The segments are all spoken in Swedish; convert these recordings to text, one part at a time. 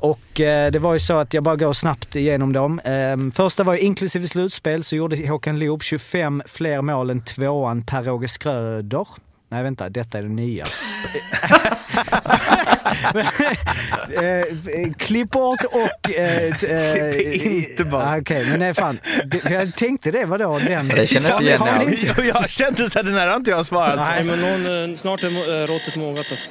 Och eh, det var ju så att jag bara går snabbt igenom dem. Eh, första var ju inklusive slutspel så gjorde Håkan Loob 25 fler mål än tvåan Per-Åge Skröder. Nej vänta, detta är det nya. eh, klipp bort och... Eh, eh, Klipp inte bort. ah, Okej, men nej fan. Jag tänkte det, vadå den? Det känner jag inte igen inte- Jag kände så här, den här har inte jag svarat på. Nej, men någon, eh, snart är eh, råttet mogat alltså.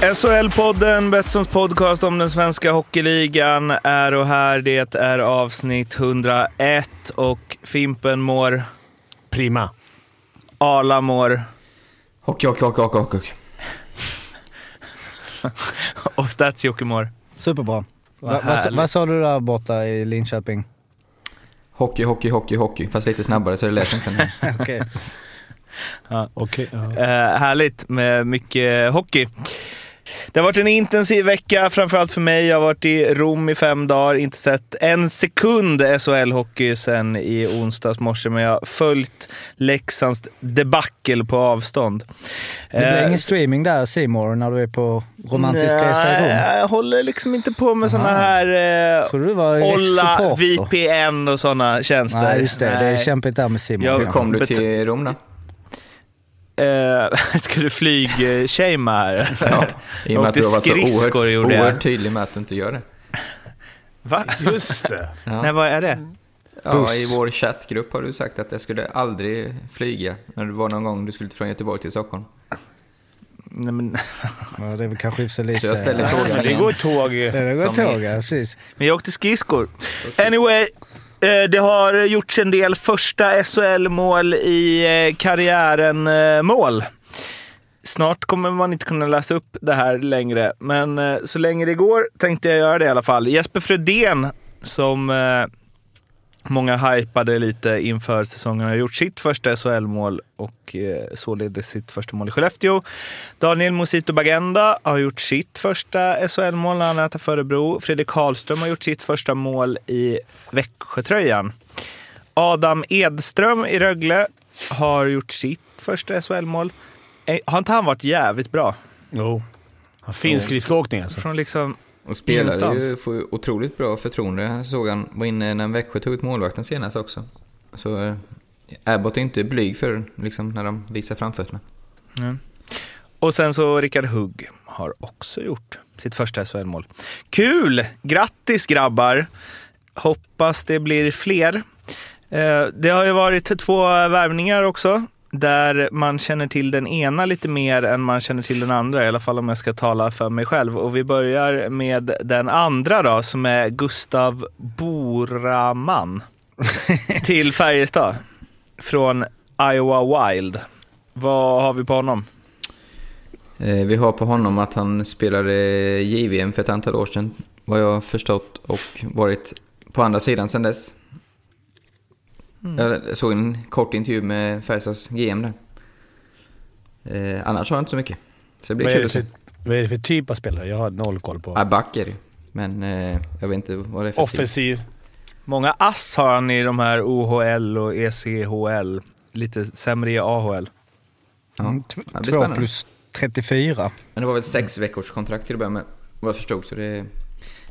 SHL-podden, Betssons podcast om den svenska hockeyligan, är och här. Det är avsnitt 101 och Fimpen mår, Prima. Arla mår Hockey, hockey, hockey, hockey, hockey. och Stats-Jocke mår. Superbra. Vad Va, vad, sa- härligt. vad sa du där borta i Linköping? Hockey, hockey, hockey, hockey. Fast lite snabbare så det lät sen. Okej. Okej. ja. Eh, härligt med mycket hockey. Det har varit en intensiv vecka, framförallt för mig. Jag har varit i Rom i fem dagar, inte sett en sekund SHL-hockey sen i onsdags morse, men jag har följt Leksands debacle på avstånd. Det blir Eh, ingen streaming där, Simor när du är på romantisk resa i Rom? Nej, Jag håller liksom inte på med såna här eh, Tror du var Olla? VPN och såna tjänster. Nej, just det. Det är Nej. kämpigt där med Simon. Jag Hur kom du till Rom då? Eh, ska du flygshamea här? Ja, I och med att du har varit så oerhört, oerhört tydlig med att du inte gör det. Va? Just det. Ja. Nej, vad är det? Ja, I vår chattgrupp har du sagt att jag skulle aldrig flyga när det var någon gång du skulle från Göteborg till Stockholm. Nej, men, Ja, det är väl kanske i lite... Så jag ställer frågan det igen. går tåg. Det går tåg, ja, precis. Men jag åkte skridskor. Anyway, Eh, det har gjorts en del första SHL-mål i eh, karriären-mål. Eh, Snart kommer man inte kunna läsa upp det här längre, men så länge det går tänkte jag göra det i alla fall. Jesper Fredén, som många hypade lite inför säsongen, har gjort sitt första SHL-mål och eh, således sitt första mål i Skellefteå. Daniel Mosito Bagenda har gjort sitt första SHL-mål när han äter Förebro. Fredrik Karlström har gjort sitt första mål i Växjötröjan. Adam Edström i Rögle har gjort sitt första SHL-mål. Eh, Har inte han varit jävligt bra? Jo. Han fin skridskoåkning alltså. Från liksom... Och spelade ju, får ju otroligt bra förtroende. Jag såg han var inne när Växjö tog ut målvakten senast också. Så eh, Abbott är inte blyg för liksom, när de visar framfötterna. Och sen så Rickard Hugg har också gjort sitt första SHL-mål. Kul! Grattis grabbar! Hoppas det blir fler. Eh, Det har ju varit två värvningar också. Där man känner till den ena lite mer än man känner till den andra. I alla fall om jag ska tala för mig själv. Och vi börjar med den andra då, som är Gustav Boraman. till Färjestad. Från Iowa Wild. Vad har vi på honom? Eh, vi har på honom att han spelade JVM för ett antal år sedan, vad jag har förstått, och varit på andra sidan sedan dess. Jag såg en kort intervju med Färjestads GM där. Eh, annars har jag inte så mycket. Så det blir Vad är, kul det att se. för, vad är det för typ av spelare? Jag har noll koll på. Ja, back är det. Men eh, jag vet inte vad det är för typ. Offensiv. Många ass har han i de här OHL och ECHL. Lite sämre i AHL. Ja. Mm, Ja, tv- det blir Två spännande. plus 34. Men det var väl sex veckors kontrakt till att börja med, vad jag förstod. Så det,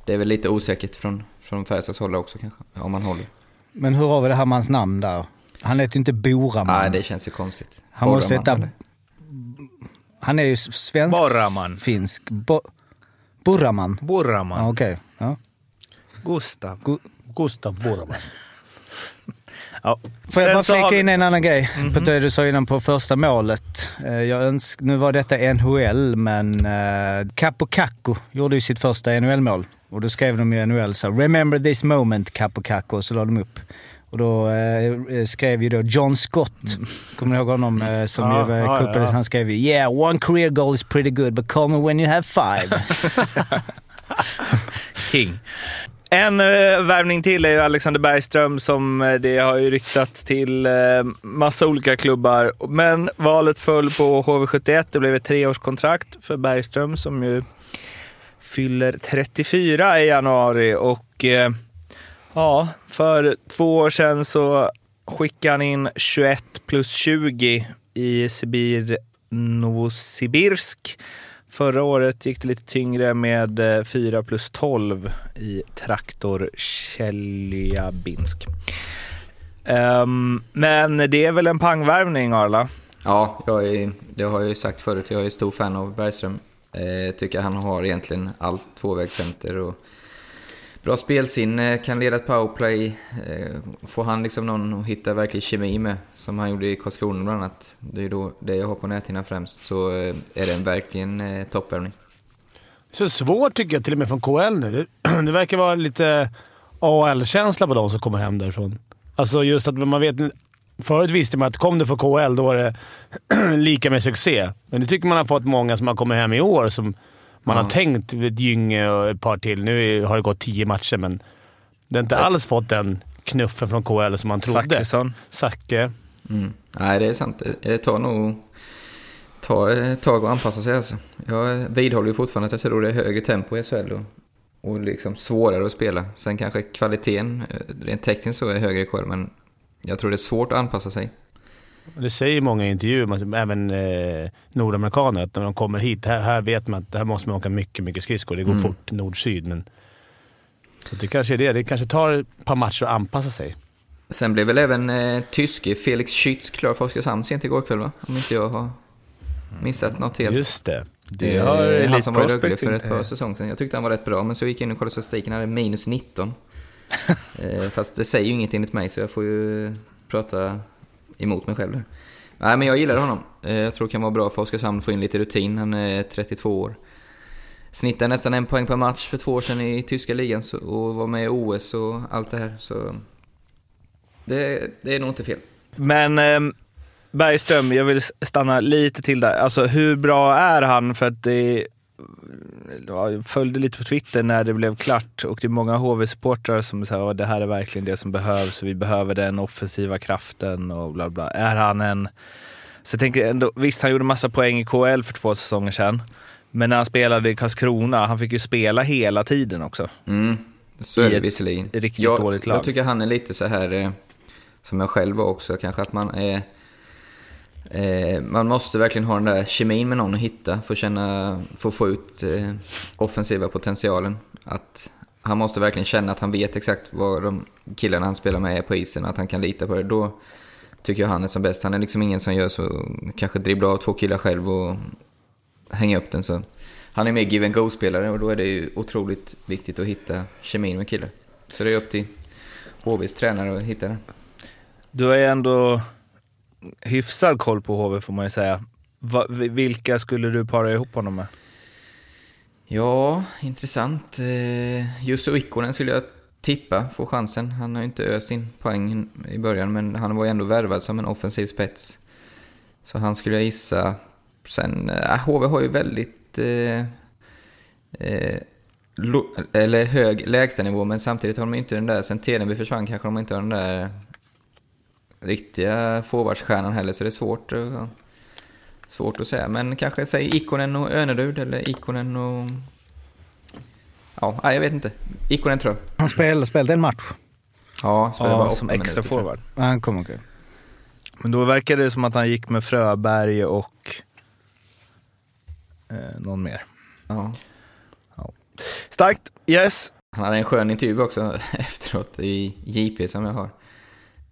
det är väl lite osäkert från, från Färjestads håll också kanske, om man håller. Men hur har vi det här med hans namn där? Han heter ju inte Boraman. Nej, det känns ju konstigt. Han måste Borraman, heta... eller? Han är ju svensk... Borraman. Finsk. Bo, Borraman. Borraman. Ja, okej. Ja. Gustav. Gustav Borraman. Ja. Får jag bara flika in en annan grej? Mhm. På det du sa innan på första målet. Eh, Jag önsk, nu var detta NHL, men uh, Capo Cacco gjorde ju sitt första NHL-mål. Och då skrev de ju NHL så “Remember this moment Capo Cacco” och så la de upp. Och då eh, skrev ju då John Scott, kommer ni ihåg honom eh, som Ja, ju ja, kuppades? ja. Han skrev ju “Yeah, one career goal is pretty good, but call me when you have five”. King. En eh, värvning till är ju Alexander Bergström som eh, det har ju ryktats till eh, massa olika klubbar. Men valet föll på HV71. Det blev ett treårskontrakt för Bergström som ju fyller 34 i januari och eh, ja, för två år sedan så skickade han in 21 plus 20 i Sibir Novosibirsk. Förra året gick det lite tyngre med eh, 4 plus 12 i Traktor Tjeljabinsk. Um, ehm, men det är väl en pangvärvning, Arla? Ja, jag är, det har jag ju sagt förut. Jag är stor fan av Bergström. Eh, tycker han har egentligen allt tvåvägscenter och bra spelsinne, kan leda ett powerplay. Eh, får han liksom någon att hitta verklig kemi med, som han gjorde i Karlskrona bland annat. Det är då det jag har på näthinnan främst, så eh, är det en verkligen eh, toppvärvning. Så svårt tycker jag till och med från KL nu. Det, det verkar vara lite AL-känsla på de som kommer hem därifrån. Alltså just att man vet... Förut visste man att kom du från KL, då var det lika med succé. Men det tycker man har fått många som har kommit hem i år som man Ja. har tänkt ett Gynge och ett par till. Nu har det gått tio matcher, men det har inte alls fått den knuffen från KL som man trodde. Zachrisson. Zacke. Mm. Nej, det är sant. Det- tar nog tar ett tag att anpassa sig alltså. Jag vidhåller ju fortfarande att jag tror det är högre tempo i SHL och, och liksom svårare att spela. Sen kanske kvaliteten eh, rent tekniskt så är högre i KHL, men jag tror det är svårt att anpassa sig. Det säger många i intervjuer, även eh, nordamerikaner, att när de kommer hit, här, här vet man att här måste man åka mycket, mycket skridskor. Det går Mm. fort nord-syd, men... Så det kanske är det. Det kanske tar ett par matcher att anpassa sig. Sen blev väl även eh, tyske Felix Schütz klar för Oskarshamn sent igår kväll va? Om inte jag har missat något helt. Just det. Det Eh, har han som var i för ett par säsonger sedan. Jag tyckte han var rätt bra, men så gick jag in och kollade statistiken. Han hade minus 19. eh, fast det säger ju inget enligt mig, så jag får ju prata emot mig själv där. Nej, men jag gillar honom. Eh, jag tror det kan vara bra för Oskarshamn att få in lite rutin. Han är 32 år. Snittade nästan en poäng per match för två år sedan i tyska ligan så, och var med i OS och allt det här. Så det, det är nog inte fel. Men eh, Bergström, jag vill stanna lite till där. Alltså hur bra är han? För att det följde lite på Twitter när det blev klart och det är många HV-supportrar som säger att det här är verkligen det som behövs vi behöver den offensiva kraften och bla bla. Är han en... Så jag tänker ändå, visst han gjorde massa poäng i KL för två säsonger sedan. Men när han spelade i Karlskrona, han fick ju spela hela tiden också. Mm, så är det visserligen. riktigt jag, dåligt lag. Jag tycker han är lite så här, eh, som jag själv var också, kanske att man är... Eh, man måste verkligen ha den där kemin med någon att hitta för att känna, för att få ut eh, offensiva potentialen. Att han måste verkligen känna att han vet exakt vad de killarna han spelar med är på isen, att han kan lita på det. Då tycker jag han är som bäst. Han är liksom ingen som gör så, kanske dribblar av två killar själv och hänga upp den. Så han är mer give and go-spelare och då är det ju otroligt viktigt att hitta kemin med killar. Så det är upp till HVs tränare att hitta den. Du har ju ändå hyfsad koll på HV får man ju säga. Va, vilka skulle du para ihop honom med? Ja, intressant. Eh, Jussi Ikonen skulle jag tippa får chansen. Han har ju inte öst in poäng i början, men han var ju ändå värvad som en offensiv spets. Så han skulle jag gissa. Sen, eh, äh, HV har ju väldigt... Eh, eh, lo, eller hög lägstanivå, men samtidigt har de inte den där... Sen Tedenby försvann kanske de inte har den där riktiga forwardstjärnan heller, så det är svårt, att- svårt att säga. Men kanske säg Ikonen och Önerud, eller Ikonen och... Ja, jag vet inte. Ikonen tror jag. Han spelade, spelade en match. Ja, spelar bara Ja, som minuter, extra jag. forward. Ja, Han kom okej. Men då verkar det som att han gick med Fröberg och eh, någon mer. Ja. Starkt, yes. Han hade en skön intervju också efteråt i JP som jag har.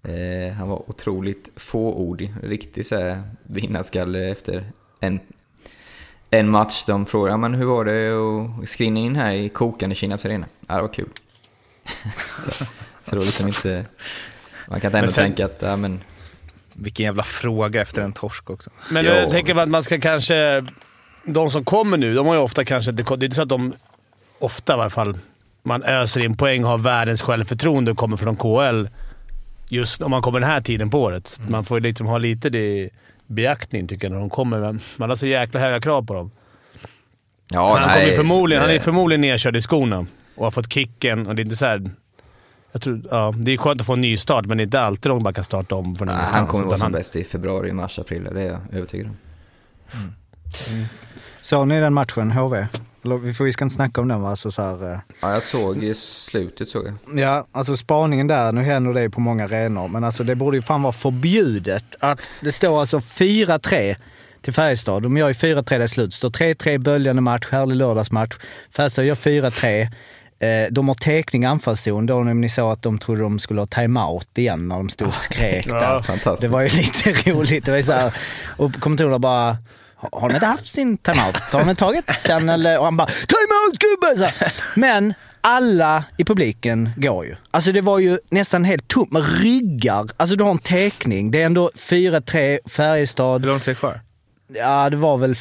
Eh, han var otroligt fåordig, riktigt så här vinnarskalle efter en, en match. De frågade men hur var det att skriva in här i kokande Kinnarps arena. Ja, det var kul. så det var liksom inte... Man kan ändå Men sen- tänka att, ja men... Vilken jävla fråga efter en torsk också. Men Ja. jag tänker att man ska kanske... De som kommer nu, de har ju ofta kanske... Det är inte så att de... Ofta i alla fall. Man öser in poäng har världens självförtroende och kommer från KL. Just om man kommer den här tiden på året. Mm. Man får liksom ha lite det i beaktning tycker jag när de kommer. Men Man har så jäkla höga krav på dem. Ja, han, nej, kommer förmodligen, han är förmodligen nedkörd i skorna. och har fått kicken. Och det är inte så här, jag tror, ja, det är skönt att få en ny start, men det är inte alltid de bara kan starta om från Nej, han kommer vara som han- bäst i februari, mars, april. Det är jag övertygad om. Såg ni den matchen, HV? Vi, får, vi ska inte snacka om den va? Alltså, så här, eh, Ja, jag såg i slutet såg jag. Ja, alltså spaningen där, nu händer det på många arenor, men alltså det borde ju fan vara förbjudet att det står alltså 4-3 till Färjestad. De gör ju 4-3 där i slut. Står 3-3 böljande match, härlig lördagsmatch. Färjestad gör 4-3. Eh, De har täckning i anfallszon. Då när ni såg att de trodde de skulle ha timeout igen när de stod och skrek där. Fantastiskt. Det var ju lite roligt. Det var ju så här, och kommentatorerna bara har ni inte haft sin timeout? Har ni tagit den? Eller? Och han bara “Timeout gubben!” Men alla i publiken går ju. Alltså det var ju nästan helt tomt med ryggar. Alltså du har en teckning. Det är ändå 4-3 Färjestad. Hur långt är det kvar? Ja, det var väl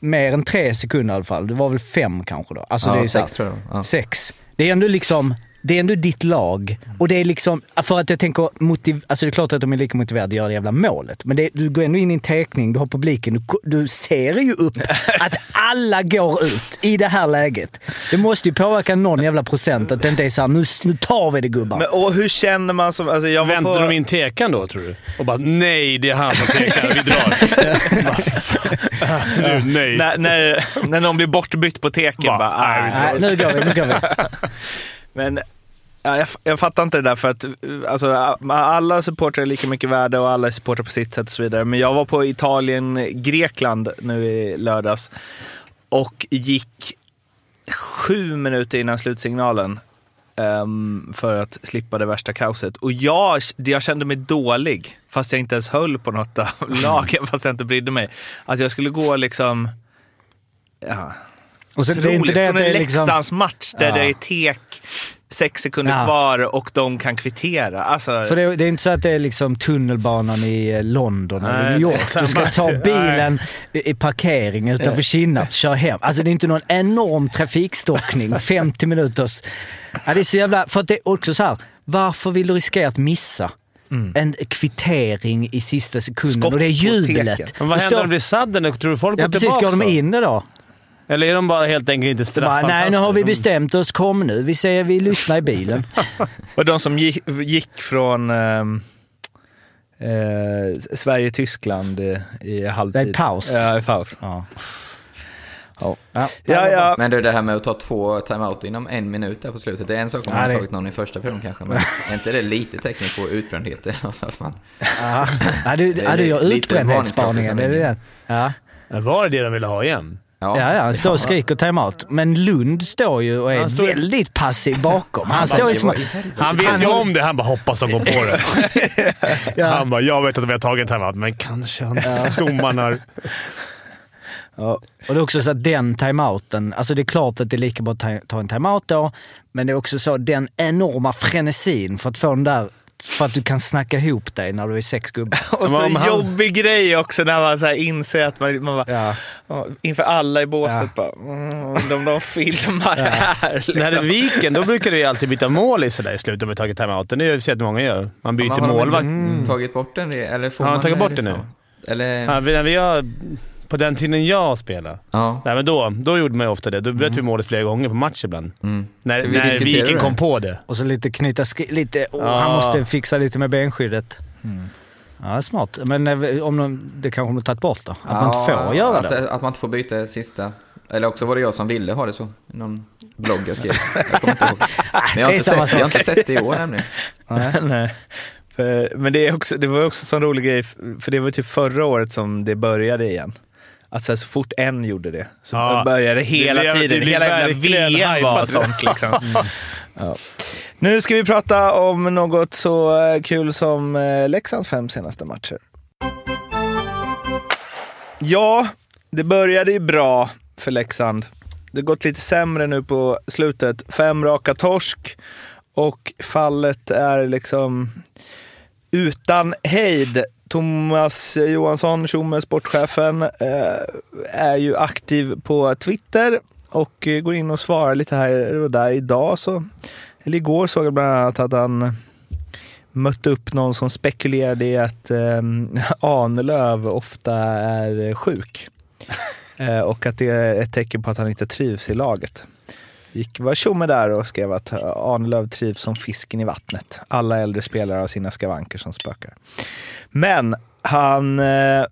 mer än tre sekunder i alla fall. Det var väl fem kanske då. Alltså Ja, det är så här- sex tror jag. Ja. Sex. Det är ändå liksom, det är ändå ditt lag. Och det är liksom, för att jag tänker, motiv, alltså det är klart att de är lika motiverade att göra det jävla målet. Men det, du går ändå in i en teckning, du har publiken, du, du ser ju upp att alla går ut i det här läget. Det måste ju påverka någon jävla procent att det inte är såhär, nu, nu tar vi det gubbar. Men, och hur känner man som... Alltså jag var Väntar på, de in tekan då, tror du? Och bara “Nej, det är han som tekar. Vi drar”. nu, nej. när, när, när någon blir bortbytt på teken. Bara, Bara, nej, nej, Nej, nu går vi, nu går vi. Men jag, jag fattar inte det där för att alltså, alla supportrar är lika mycket värda och alla är supportrar på sitt sätt och så vidare. Men jag var på Italien-Grekland nu i lördags och gick sju minuter innan slutsignalen ehm, för att slippa det värsta kaoset. Och jag, jag kände mig dålig, fast jag inte ens höll på något av lagen, fast jag inte brydde mig. Att jag skulle gå liksom... Ja, Och så, det är inte det Från en det är liksom... Leksandsmatch där Ja. det är tek sex sekunder Ja. kvar och de kan kvittera. Alltså, För det, det är inte så att det är liksom tunnelbanan i eh, London eller Nej, New York. Du ska ta bilen i i parkering utanför Kinnarp och köra hem. Alltså det är inte någon enorm trafikstockning, 50 minuters... Ja, det är så jävla... För att det är också så här, varför vill du riskera att missa? En kvittering i sista sekunden och det är jublet. Men vad händer om det blir sadden? Tror du folk går Ja precis, tillbaka går de in då? Eller är de bara helt enkelt inte Bara, straffantastade? nej, nu har vi bestämt oss. Kom nu. Vi säger vi lyssnar i bilen. och de som gick, gick från ehm, eh, Sverige-Tyskland i, i halvtid. Det är paus. Ja, i paus. Ja. Ja. Ja. Ja, ja. Men du, det här med att ta två timeout inom en minut där på slutet. Det är en sak om man har tagit någon i första perioden kanske. Men är inte det lite tecken på utbrändhet? man, Ja, du, gör utbrändhetsspaningen. Är. Ja. Var det det de ville ha igen? Ja, ja, han står och skriker timeout. Men Lund står ju och är Han står- väldigt passiv bakom. Han står ju som... Han vet ju om det. Han bara hoppas de går på det. Ja. Han bara, jag vet att vi har tagit en timeout, men kanske inte domaren har... Ja. Och det är också så att den timeouten, alltså det är klart att det är lika bra att ta- ta en timeout då, men det är också så den enorma frenesin för att få den där, för att du kan snacka ihop dig när du är sex gubbar. Och så en om han- jobbig grej också när man så här inser att man, man bara, Ja. ja, inför alla i båset Ja. bara, mm, de, de filmar det här. Liksom. När det viken, då brukar du ju alltid byta mål i sådär i slutet om vi tagit timeouten. Det har vi sett att många gör. Man byter har målvakt. väl tagit bort den? Eller får Har han man tagit bort det den nu? Eller... Ja, vi, när vi har, på den tiden jag spelade, Ja. nej, men då, då gjorde man ju ofta det. Då bytte vi målet flera gånger på match ibland. Mm. När, vi när det? kom på det. Och så lite knyta lite, oh, Ja. han måste fixa lite med benskyddet. Ja, smart. Men eh, om de, det kanske de har tagit bort då? Att man inte får göra att, det? Att man inte får byta sista. Eller också var det jag som ville ha det så. Någon blogg jag skrev. Jag kommer inte ihåg. Men jag har, inte sett, jag har inte sett det i år nämligen. Nej. För, men det, är också, det var också en sån rolig grej, för det var typ förra året som det började igen. Att så, här, så fort en gjorde det så Ja. började det hela Det blev- tiden. det hela jävla VM var sånt liksom. Ja. Nu ska vi prata om något så eh, kul som eh, Leksands fem senaste matcher. Ja, det började ju bra för Leksand. Det har gått lite sämre nu på slutet. Fem raka torsk och fallet är liksom utan hejd. Thomas Johansson, Tjomme, sportchefen, eh, är ju aktiv på Twitter och eh, går in och svarar lite här och där. Idag så, eller igår såg jag bland annat att han mötte upp någon som spekulerade i att eh, Ahnelöv ofta är sjuk. Eh, och att det är ett tecken på att han inte trivs i laget gick, var tjomme där och skrev att eh, Arnelöv trivs som fisken i vattnet. Alla äldre spelare har sina skavanker som spökar. Men han eh,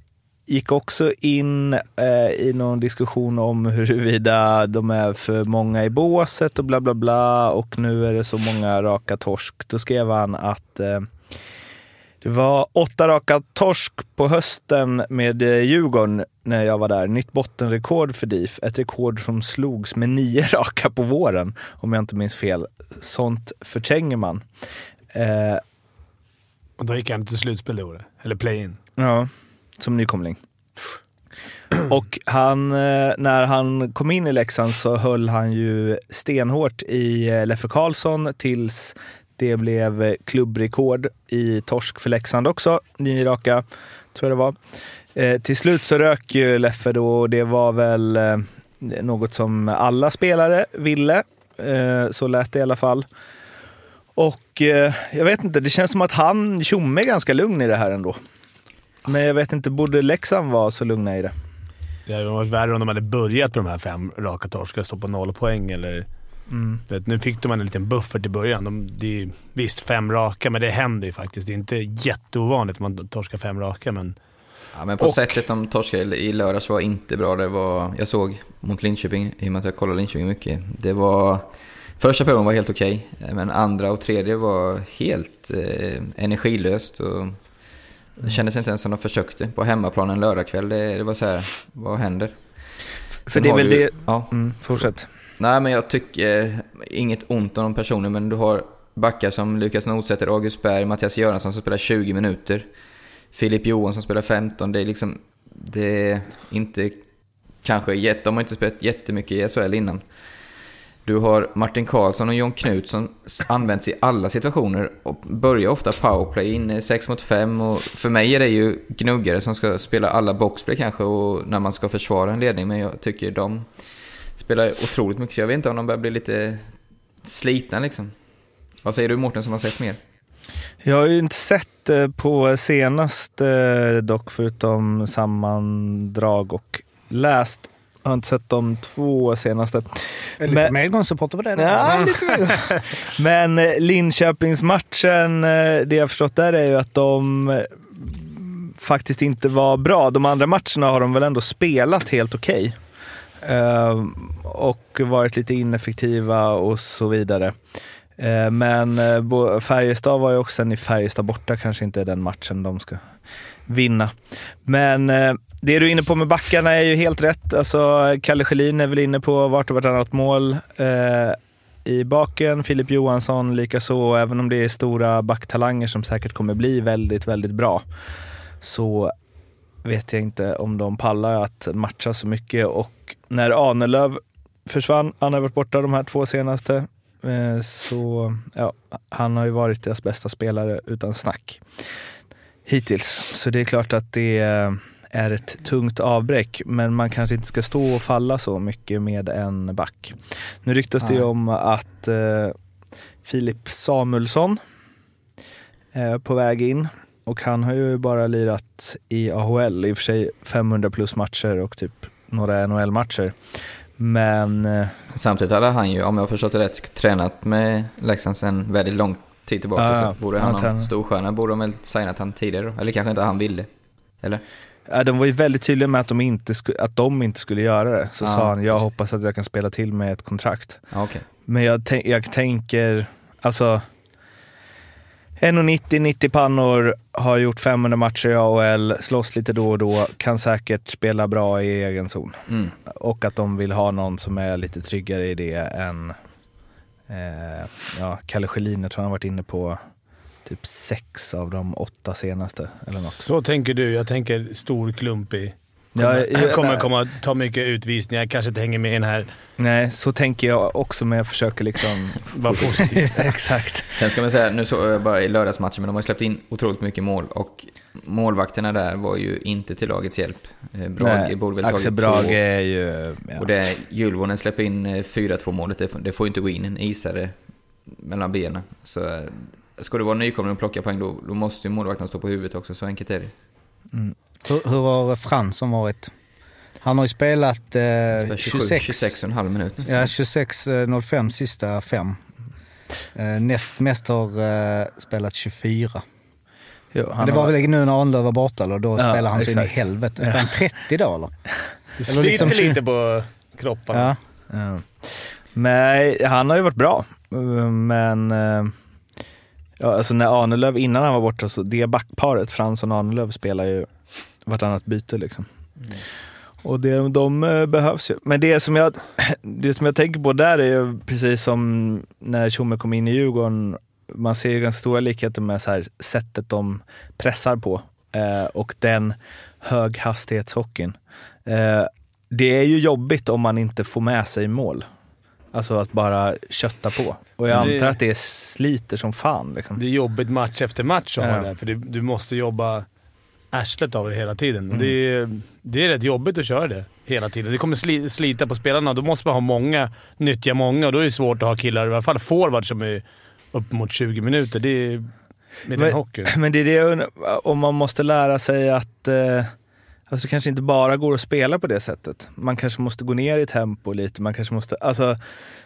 gick också in eh, i någon diskussion om huruvida de är för många i båset och bla bla bla och nu är det så många raka torsk. Då skrev han att eh, det var åtta raka torsk på hösten med eh, Djurgården när jag var där. Nytt bottenrekord för DIF. Ett rekord som slogs med nio raka på våren, om jag inte minns fel. Sånt förtränger man. Eh, Och då gick han till slutspel det året. Eller play-in. Ja, som nykomling. Och han, eh, när han kom in i Leksand så höll han ju stenhårt i eh, Leffe Karlsson tills det blev eh, klubbrekord i torsk för Leksand också. Nio raka, tror jag det var. Eh, till slut så rök ju Leffe då och det var väl eh, något som alla spelare ville. Eh, så lät det i alla fall. Och eh, jag vet inte, det känns som att han, Tjomme, är ganska lugn i det här ändå. Men jag vet inte, borde Leksand vara så lugna i det? Det hade varit värre om de hade börjat med de här fem raka torskarna, stå på noll poäng eller... Mm. Vet, nu fick de en liten buffert i början. De, det är, visst, fem raka, men det händer ju faktiskt. Det är inte jätteovanligt att man torskar fem raka, men... Ja, men på Och- sättet de torskade i lördags var inte bra. Det var, jag såg mot Linköping, i och med att jag kollar Linköping mycket. Det var... Första perioden var helt okej, men andra och tredje var helt eh, energilöst. Och det kändes inte ens som de försökte. På hemmaplan en lördagkväll, det, det var så här, vad händer? För Sen det är har väl du- det... Ja. Mm, fortsätt. Nej, men jag tycker, eh, inget ont om de personer, men du har backar som Lukas Nordsäter, August Berg, Mattias Göransson som spelar 20 minuter. Filip Johansson som spelar 15. Det är liksom, det är inte kanske jätte, de har inte spelat jättemycket i SHL innan. Du har Martin Karlsson och John Knutsson används i alla situationer och börjar ofta powerplay in eh, 6 mot 5 och för mig är det ju gnuggare som ska spela alla boxplay kanske och när man ska försvara en ledning men jag tycker de spelar otroligt mycket så jag vet inte om de börjar bli lite slitna liksom. Vad säger du Mårten som har sett mer? Jag har ju inte sett eh, på senaste eh, dock, förutom sammandrag och läst. Jag har inte sett de två senaste. Lite Men- medgångssupporter på det. Ja, lite mer. Men eh, Linköpingsmatchen, det jag förstått där är ju att de faktiskt inte var bra. De andra matcherna har de väl ändå spelat helt okej. Eh, Ehm, och varit lite ineffektiva och så vidare. Ehm, men eh, Färjestad var ju också sen i Färjestad borta, kanske inte är den matchen de ska vinna. Men eh, det du är inne på med backarna är ju helt rätt. Alltså, Kalle Schelin är väl inne på vart och vartannat mål eh, i baken. Filip Johansson likaså, även om det är stora backtalanger som säkert kommer bli väldigt, väldigt bra. Så vet jag inte om de pallar att matcha så mycket och när Ahnelöv försvann, han har varit borta de här två senaste, eh, så ja, han har ju varit deras bästa spelare utan snack hittills. Så det är klart att det är ett tungt avbräck, men man kanske inte ska stå och falla så mycket med en back. Nu ryktas det ju om att eh, Filip Samuelsson är på väg in och han har ju bara lirat i AHL, i och för sig 500 plus matcher och typ några NHL-matcher. Men eh, Samtidigt hade han ju, om jag har förstått det rätt, tränat med Leksand sedan väldigt lång tid tillbaka. Ja, så borde Han han ha storstjärna borde de väl signat han tidigare? Eller kanske inte han ville? Eller? Ja, de var ju väldigt tydliga med att de inte, sku, att de inte skulle göra det. Så Ja, sa han, jag hoppas att jag kan spela till med ett kontrakt. Ja, okej. Men jag, jag tänker, alltså 1,90, 90 pannor, har gjort 500 matcher i AHL, slåss lite då och då, kan säkert spela bra i egen zon. Mm. Och att de vill ha någon som är lite tryggare i det än eh, ja, Kalle Schelin. Jag tror han har varit inne på typ sex av de åtta senaste. Eller något. Så tänker du. Jag tänker stor klumpig. Ja, Kommer, jag- kommer komma ta mycket utvisningar, kanske inte hänger med i den här. Nej, så tänker jag också, men jag försöker liksom... Vara positiv. Exakt. Sen ska man säga, nu såg jag bara i lördagsmatchen, men de har släppt in otroligt mycket mål och målvakterna där var ju inte till lagets hjälp. Eh, Brage Nej, borde väl Axel tagit Brage två. är ju... Ja. Och det Julvonen släpper in eh, 4-2 målet, det, får- det får ju inte gå in en isare mellan benen. Så eh, ska du vara nykomling och plocka poäng då, då måste ju målvakten stå på huvudet också, så enkelt är det. Hur, hur har Fransson varit? Han har ju spelat eh, Spelar 27, 26, 26,5 minuter. ja, 26.05 sista fem. Eh, näst mest har eh, spelat 24. Jo, det var har- väl nu när Arnlöv var borta, eller? då Ja, spelade han så in i exakt. helvete. Spelade han 30 då eller? Det liksom sliter tjugo- lite på kropparna. Ja. Ja. Men han har ju varit bra. Men eh, ja, alltså när Arnelöv, innan han var borta, så det backparet, Fransson och Arnelöv, spelar ju vartannat byte. Liksom. Och det, de eh, behövs ju. Men det som, jag, det som jag tänker på där är ju precis som när Tjomme kom in i Djurgården, man ser ju ganska stora likheter med så här, sättet de pressar på eh, och den höghastighetshockeyn. Eh, det är ju jobbigt om man inte får med sig mål. Alltså att bara kötta på. Och jag antar att det sliter som fan. Liksom. Det är jobbigt match efter match att Ja. ha det, för du, du måste jobba arslet av det hela tiden. Mm. Det, är, det är rätt jobbigt att köra det hela tiden. Det kommer sli, slita på spelarna. Då måste man ha många, nyttja många och då är det svårt att ha killar, i alla fall forward, som är upp mot 20 minuter. Det är med den Men- hockeyn. Men det är det om man måste lära sig att eh, alltså det kanske inte bara går att spela på det sättet. Man kanske måste gå ner i tempo lite. Man kanske måste, alltså,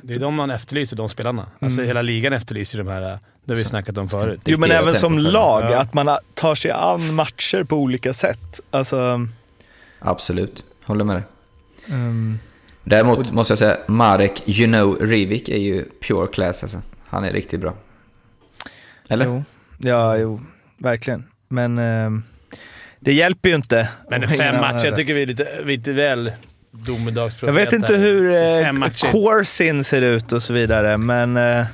Det är de man efterlyser, de spelarna. Alltså hela ligan efterlyser de här, det har vi snackat om förut. jo, men även som lag, Ja. att man tar sig an matcher på olika sätt. Alltså, Absolut, håller med dig. ehm, Däremot måste jag säga, Marek You know Rivik är ju pure class alltså. Han är riktigt bra. Eller? Jo. Ja, jo, verkligen. Men ehm, det hjälper ju inte. Men fem matcher, jag tycker vi är lite, lite väl Jag domedagsprofeter. vet inte hur eh. Corsin ser ut och så vidare, men eh,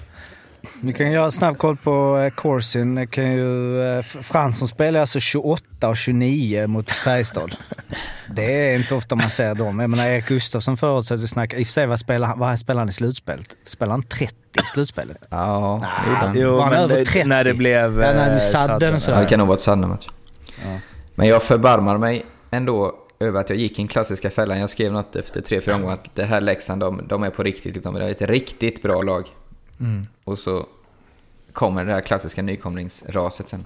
Vi kan göra snabb koll på eh, Corsin. Det Kan ju, eh, Fransson spelar alltså 28 och 29 mot Färjestad. Det är inte ofta man ser dem. Jag menar Erik Gustafsson förut så att vi snackade, i och för sig vad spelar han, vad spelar han i slutspelet? Spelar han 30 i slutspelet? Ja, det gjorde han. jo, Var han över det, 30? när det blev... Ja, när eh, sadden och så. Ja, det kan nog vara ett Sandner-match. Ja. Men jag förbarmar mig ändå över att jag gick i den klassiska fällan. Jag skrev något efter tre, fyra omgångar att det här Leksand, de, de är på riktigt. De är ett riktigt bra lag. Mm. Och så kommer det här klassiska nykomlingsraset sen.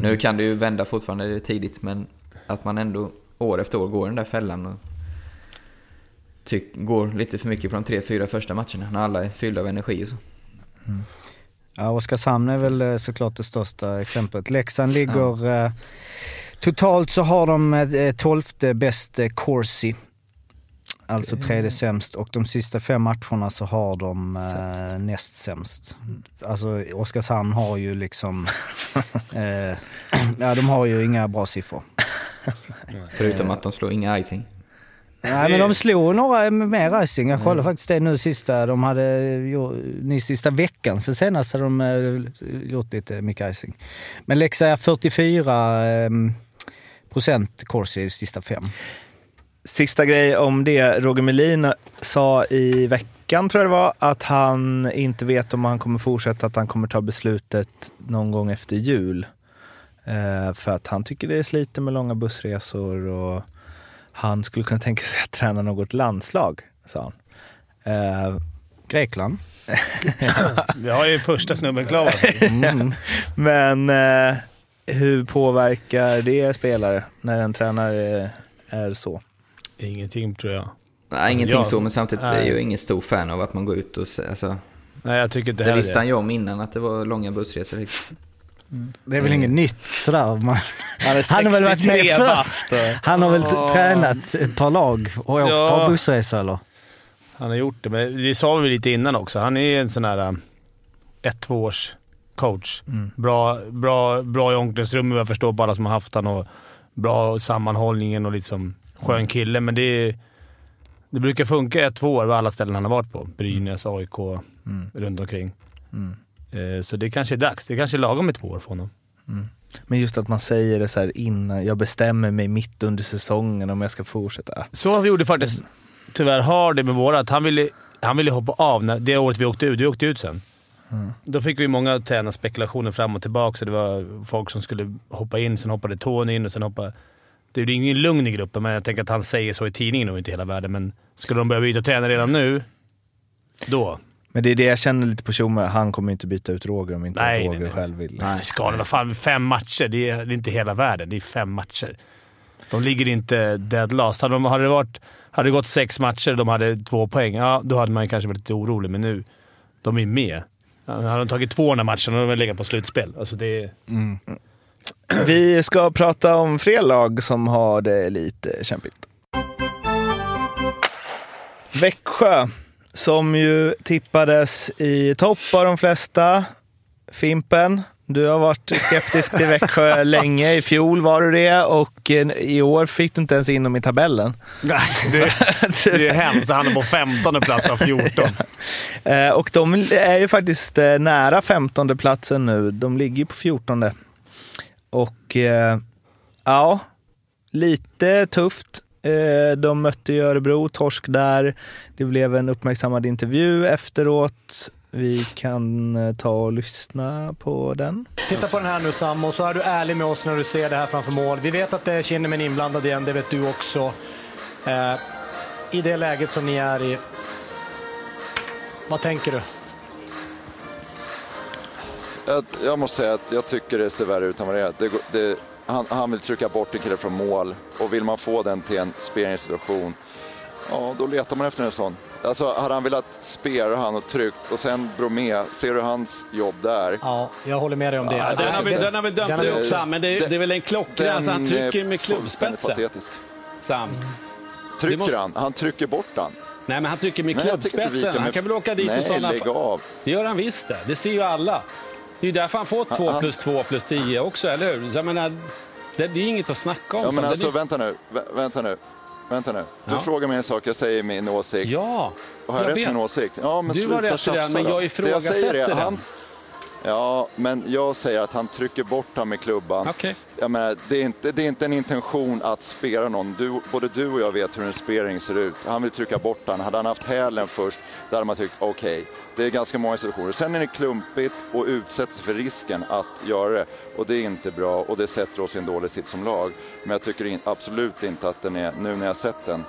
Nu kan det ju vända fortfarande, det är tidigt, men att man ändå år efter år går i den där fällan och tyck, går lite för mycket på de tre, fyra första matcherna när alla är fyllda av energi och så. Ja, Oskarshamn är väl eh, såklart det största exemplet. Leksand ligger... Eh, totalt så har de eh, tolfte bäst eh, Corsi. Alltså tredje sämst och de sista fem matcherna så har de eh, näst sämst. Alltså Oskarshamn har ju liksom... eh, ja, de har ju inga bra siffror. Förutom att de slår inga icing. Nej men de slog några mer icing. Jag kollade faktiskt det nu sista, de hade nu sista veckan. Sen senast hade de eh, gjort lite mycket icing. Men Leksand är 44 eh, procent Corsi i sista fem. Sista grej om det. Roger Melin sa i veckan, tror jag det var, att han inte vet om han kommer fortsätta, att han kommer ta beslutet någon gång efter jul. Eh, för att han tycker det är slite med långa bussresor och han skulle kunna tänka sig att träna något landslag, sa han. Eh, Grekland. Vi har ju första snubben klar. Mm. men eh, hur påverkar det spelare när en tränare är så? Ingenting tror jag. Nej, ingenting jag- så, men samtidigt är jag nej. ju ingen stor fan av att man går ut och... Alltså, Nej, jag tycker inte det heller visste han ju om innan, att det var långa bussresor hit. Det är väl inget nytt sådär. Man, Han Han har väl varit med 63 förr. han har väl t- tränat ett par lag och åkt Ja. ett par bussresor eller? Han har gjort det, men det sa vi lite innan också. Han är en sån här äh, ett, två års coach. Mm. Bra, bra, bra i omklädningsrummet vad jag förstår på alla som har haft han och bra sammanhållningen och liksom skön kille. Men det, är, det brukar funka ett, två år vid alla ställen han har varit på. Brynäs, AIK, Mm. runt omkring. Mm. Eh, Så det kanske är dags. Det kanske är lagom med två år för honom. Men just att man säger det så här innan, jag bestämmer mig mitt under säsongen om jag ska fortsätta. Så vi gjorde faktiskt tyvärr Hardy med våra. att Han ville, han ville hoppa av när, det året vi åkte ut. Vi åkte ut sen. Då fick vi många tränarspekulationer fram och tillbaka. Så det var folk som skulle hoppa in, sen hoppade Tony in och sen hoppade... Det är ingen lugn i gruppen, men jag tänker att han säger så i tidningen och inte hela världen. Men skulle de börja byta tränare redan nu, då. Men det är det jag känner lite på Tjomme, han kommer inte byta ut Roger om inte Nej, Roger nej, nej. själv vill. Det ska det. Vad fan, fem matcher. Det är, det är inte hela världen. Det är fem matcher. De ligger inte dead last. Hade, de, hade, det varit, hade det gått sex matcher och de hade två poäng, ja, då hade man kanske varit lite orolig. Men nu, de är med. Hade de tagit två den här matchen hade de legat på slutspel. Alltså det är... Vi ska prata om fler lag som har det lite kämpigt. Växjö, som ju tippades i topp av de flesta. Fimpen, du har varit skeptisk till Växjö länge. I fjol var du det och eh, i år fick du inte ens in dem i tabellen. Nej, det, det är hemskt. Han är på 15 plats av 14. Eh, Och de är ju faktiskt eh, nära 15 platsen nu. De ligger på 14. Och eh, ja, lite tufft. Eh, De mötte ju Örebro, torsk där. Det blev en uppmärksammad intervju efteråt. Vi kan eh, ta och lyssna på den. Titta på den här nu Sam och så är du ärlig med oss när du ser det här framför mål. Vi vet att det är Kinnaman inblandad igen, det vet du också. Eh, I det läget som ni är i, vad tänker du? Jag, jag måste säga att jag tycker det ser värre ut än vad det är. Det, det, han, han vill trycka bort en kille från mål och vill man få den till en spearingssituation, ja då letar man efter en sån. Alltså hade han velat spera han och tryckt och sen Bromé, ser du hans jobb där? Ja, jag håller med dig om det. Ja, den har vi, den har vi dömt ut också. Sam, men det är, det är väl en klockren, alltså, han är trycker med klubbspetsen. patetisk. Sam. Trycker måste- han? Han trycker bort han. Nej, men han trycker med klubbspetsen. Han med- kan väl åka dit Nej, och sådana... lägg av. Det gör han visst det. Det ser ju alla. Det är därför han får 2 han- plus 2 plus 10 också, eller hur? Jag menar, det, är inget att snacka om. Ja men Så alltså vänta nu, vä- vänta nu. Vänta nu. Du Ja. frågar mig en sak, jag säger min åsikt. ja, Har jag, rätt vet. min åsikt? Ja, men Du har rätt i den, men jag ifrågasätter den. Han, ja, men jag säger att han trycker bort han med klubban. Okej. Jag menar, det, är inte, det är inte en intention att spera någon. Du, både du och jag vet hur en spering ser ut. Han vill trycka bort han. Hade han haft hälen först, då hade man tyckt okej. Det är ganska många situationer. Sen är det klumpigt och utsätts för risken att göra det. Och det är inte bra och det sätter oss i en dålig sits som lag. Men jag tycker absolut inte att den är, nu när jag sett den,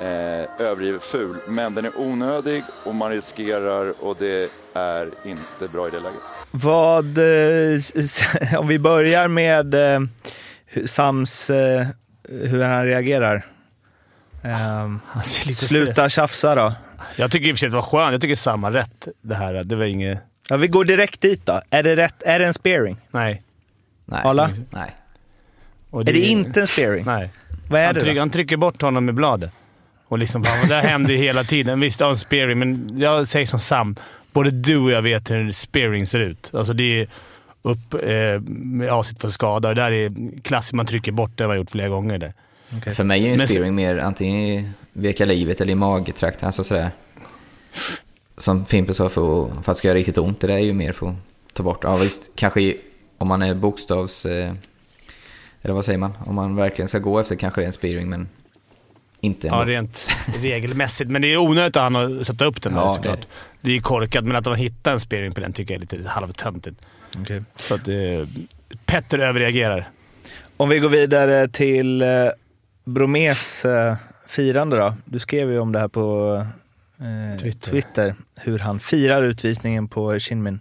eh, överdrivet ful. Men den är onödig och man riskerar och det är inte bra i det läget. Vad, eh, om vi börjar med eh, hur Sams, eh, hur han reagerar. Han ser lite sluta stress. tjafsa då. Jag tycker i och för sig att det var skönt. Jag tycker samma rätt det här. Det var inget... Ja, vi går direkt dit då. Är det, rätt, är det en spearing? Nej. Nej. Alla? Nej. Och Är det inte en spearing? Nej. Vad är Han, det trycker, då? han trycker bort honom med bladet. Och liksom, fan, det här händer ju hela tiden. Visst, ja, en spearing, men jag säger som Sam. Både du och jag vet hur en spearing ser ut. Alltså det är upp eh, med avsikt för skada. Det där är klassiskt. Man trycker bort. Det har jag gjort flera gånger. Där. För mig är en Men- spearing mer antingen i veka livet eller i magtrakten. Alltså sådär. Som Fimpen sa, för, för att det ska göra riktigt ont. Det där är ju mer för att ta bort. Ja visst, kanske om man är bokstavs... Eh, eller vad säger man? Om man verkligen ska gå efter kanske det är en spearing, men inte Ja, rent regelmässigt. Men det är onödigt att han har sätta upp den där Ja, det- såklart. Det är ju korkat, men att han hittar en spearing på den tycker jag är lite halvtöntigt. Okej. Så att eh, Petter överreagerar. Om vi går vidare till eh, Bromés eh, firande då. Du skrev ju om det här på eh, Twitter. Twitter. Hur han firar utvisningen på Shinmin.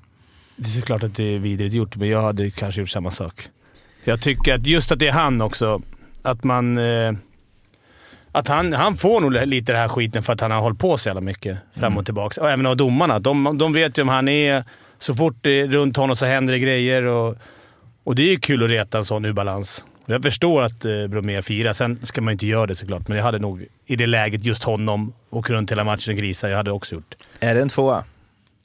Det är såklart att det är vidrigt gjort, men jag hade kanske gjort samma sak. Jag tycker att just att det är han också, att man... Eh, att han, han får nog lite den här skiten för att han har hållit på så jävla mycket fram och tillbaka. Och även av domarna. De, de vet ju om han är... Så fort det är runt honom så händer det grejer och, och det är ju kul att reta en sån urbalans. Och Jag förstår att eh, Bromé firar. Sen ska man ju inte göra det såklart, men jag hade nog i det läget just honom och runt hela matchen grisa. Jag hade också gjort. Är det en tvåa?